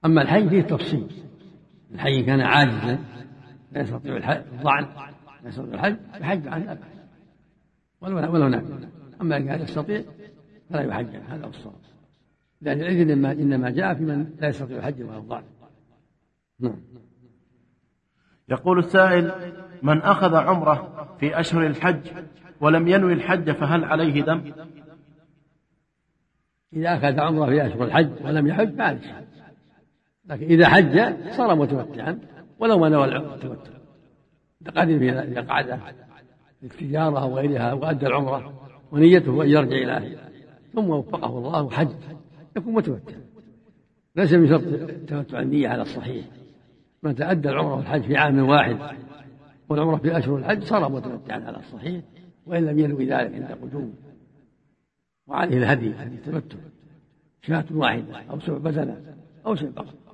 أما الحي فيه تفصيل. الحي كان عاجزا لا يستطيع الحج الضعن لا يستطيع الحج يحج عن لا بأس ولو ولو نافل أما إن كان يستطيع فلا يحج هذا هو الصواب. لأن الإذن إنما, إنما جاء في من لا يستطيع الحج ولا الضعن نعم. يقول السائل من أخذ عمرة في أشهر الحج ولم ينوي الحج فهل عليه دم؟ إذا أخذ عمرة في أشهر الحج ولم يحج معلش لكن إذا حج صار متمتعا ولو ما نوى التمتع إذا قعد للتجارة أو غيرها وأدى العمرة ونيته أن يرجع إلى أهله ثم وفقه الله وحج يكون متمتع ليس من شرط تمتع النية على الصحيح. من تأدى العمرة والحج في عام واحد والعمرة في أشهر الحج صار متمتعا على الصحيح وإن لم ينوي ذلك عند قدومه وعليه الهدي هدي التمتع شاة واحدة أو سبع بدنة أو سبع بقر.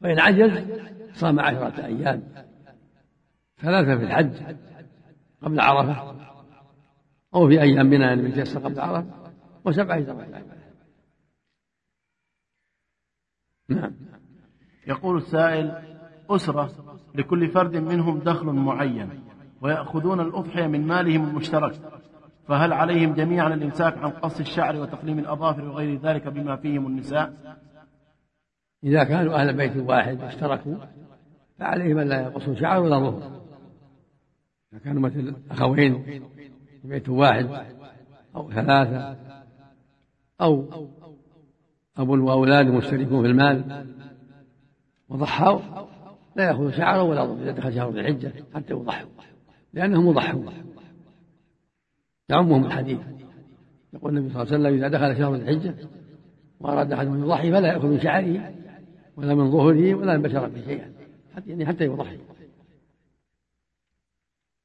فإن عجز صام عشرة أيام ثلاثة في الحج قبل عرفة أو في أيام بناء تيسر قبل عرفة وسبعة إذا نعم. يقول السائل أسرة لكل فرد منهم دخل معين ويأخذون الأضحية من مالهم المشترك فهل عليهم جميعا الإمساك عن قص الشعر وتقليم الأظافر وغير ذلك بما فيهم النساء؟ إذا كانوا أهل بيت واحد اشتركوا فعليهم أن لا يقصوا شعر ولا ظهر. إذا كانوا مثل أخوين في بيت واحد أو ثلاثة أو أب وأولاد مشتركون في المال وضحوا لا يأخذوا شعرا ولا ظهر إذا دخل شهر الحجة حتى يضحوا لأنهم مضحون يعمهم الحديث. يقول النبي صلى الله عليه وسلم إذا دخل شهر الحجة وأراد أحد أن يضحي فلا يأكل من شعره. ولا من ظهره ولا من بشرته شيئا. حتى يعني حتى يضحي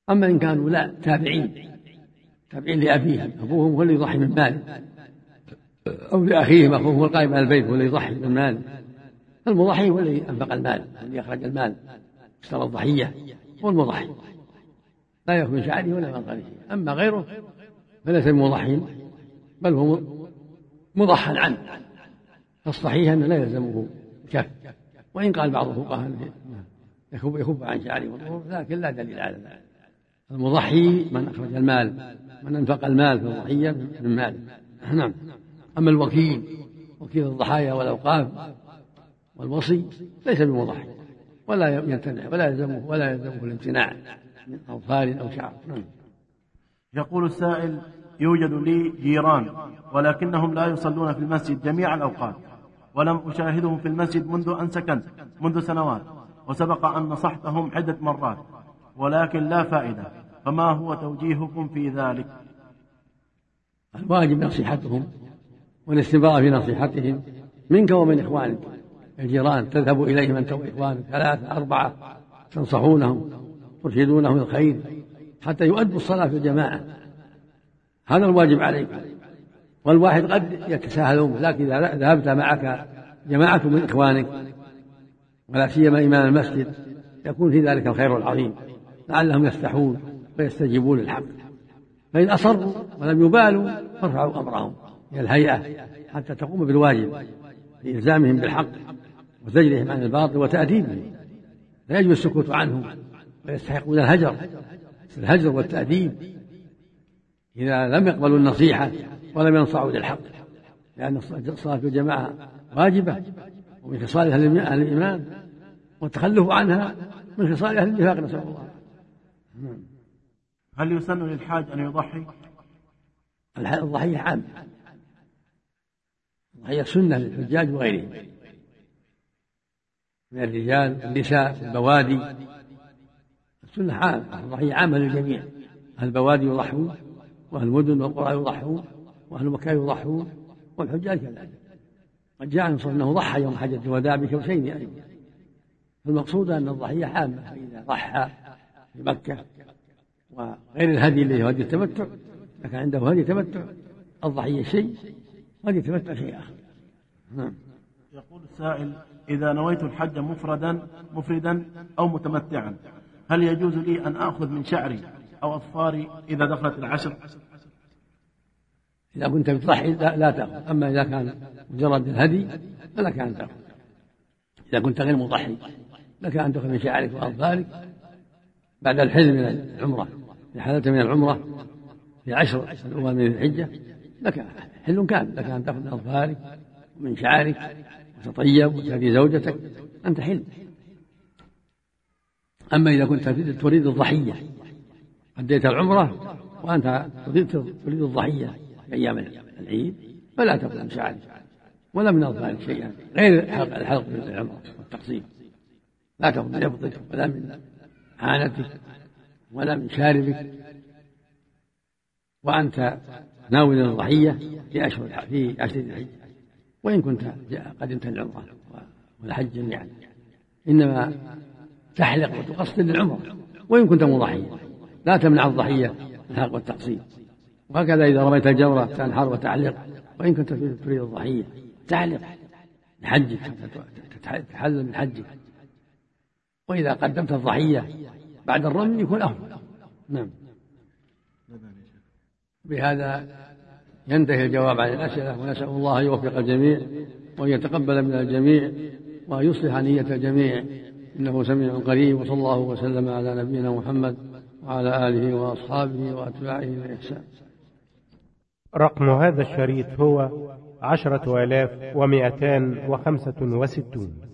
أما إن كانوا لا تابعين. تابعين لأبيهم أبوهم هو اللي يضحي من ماله. أو لأخيهم أخوهم هو القائم على البيت هو اللي يضحي من ماله. المضحي هو الذي أنفق المال الذي أخرج المال. اشترى الضحية هو المضحي. لا يأخذ من شعره ولا من قريشه أما غيره فليس بمضحي بل هو مضحى عنه. فالصحيح أنه لا يلزمه وإن قال بعض الفقهاء يكف يكف عن شعره. لكن لا دليل على ذلك. المضحي من أخرج المال من أنفق المال في الضحية من ماله نعم. أما الوكيل وكيل الضحايا والأوقاف والوصي ليس بمضحي ولا يمتنع ولا يلزمه ولا يلزمه الامتناع من أظفار أو شعر. نعم. يقول السائل يوجد لي جيران ولكنهم لا يصلون في المسجد جميع الأوقات. ولم أشاهدهم في المسجد منذ أن سكنت منذ سنوات وسبق أن نصحتهم عدة مرات ولكن لا فائدة. فما هو توجيهكم في ذلك؟ الواجب نصيحتهم والاستمرار في نصيحتهم منك ومن إخوانك. الجيران تذهب إليهم أنت وإخوانك ثلاثة أربعة تنصحونهم ترشدونهم الخير حتى يؤدوا الصلاة في الجماعة. هذا الواجب عليكم. والواحد قد يتساهلون لكن إذا ذهبت معك جماعة من إخوانك ولا سيما إمام المسجد يكون في ذلك الخير العظيم لعلهم يفتحون ويستجيبون للحق. فإن أصروا ولم يبالوا فارفعوا أمرهم إلى الهيئة حتى تقوم بالواجب في إلزامهم بالحق وزجرهم عن الباطل وتأديبهم. لا يجب السكوت عنهم ويستحقون الهجر. الهجر والتأديب إذا لم يقبلوا النصيحة ولم ينصعوا للحق لأن الصلاة في الجماعة واجبة ومن خصال أهل الإيمان والتخلف عنها من خصال أهل النفاق نسأل الله. هل يسن للحاج أن يضحي؟ الضحية عامة الضحية سنة للحجاج وغيرهم. من الرجال والنساء البوادي. السنة عامة الضحية عامة للجميع. البوادي يضحون وأهل المدن والقرى يضحون. وأهل مكة يضحون والحجاج كذلك. قد جاء عن أنه ضحى يوم حجة الوداع بكبشين أيضا فالمقصود أن الضحية عامة فإذا ضحى في مكة وغير الهدي اللي هو هدي التمتع. لكن عنده هدي تمتع. الضحية شيء هدي التمتع شيء آخر. نعم. يقول السائل إذا نويت الحج مفردا مفردا أو متمتعا هل يجوز لي أن آخذ من شعري أو أظفاري إذا دخلت العشر؟ إذا كنت بتضحي لا, تأخذ. أما إذا كان مجرد الهدي فلك أن تأخذ. إذا كنت غير مضحي لك أن تأخذ من شعرك وأظفارك. بعد الحل من العمرة إذا حللت من العمرة في عشر الأول من الحجة لك حل كامل. لك أن تأخذ من أظفارك ومن شعرك وتطيب وتهدي زوجتك أنت حل. أما إذا كنت تريد الضحية أديت العمرة وأنت تريد الضحية. أيام العيد فلا من شعرك ولا من أظفارك شيئا غير الحلق من العمرة والتقصير. لا تأخذ من ولا من عانتك ولا من شاربك. وأنت ناوي الضحية في أشهر في عشر الحج وإن كنت قدمت العمرة والحج يعني. إنما تحلق وتقصر للعمرة وإن كنت مضحيا. لا تمنع الضحية الحلق والتقصير. وهكذا إذا رميت الجمرة تنحر وتعلق وإن كنت تريد الضحية تعلق. لحجك تحلل من حجك وإذا قدمت الضحية بعد الرمي يكون أفضل نعم. بهذا ينتهي الجواب عن الأسئلة ونسأل الله أن يوفق الجميع وأن يتقبل من الجميع وأن يصلح نية الجميع. إنه سميع قريب وصلى الله وسلم على نبينا محمد وعلى آله وأصحابه وأتباعه بإحسان. رقم هذا الشريط هو عشرة آلاف ومائتان وخمسة وستون.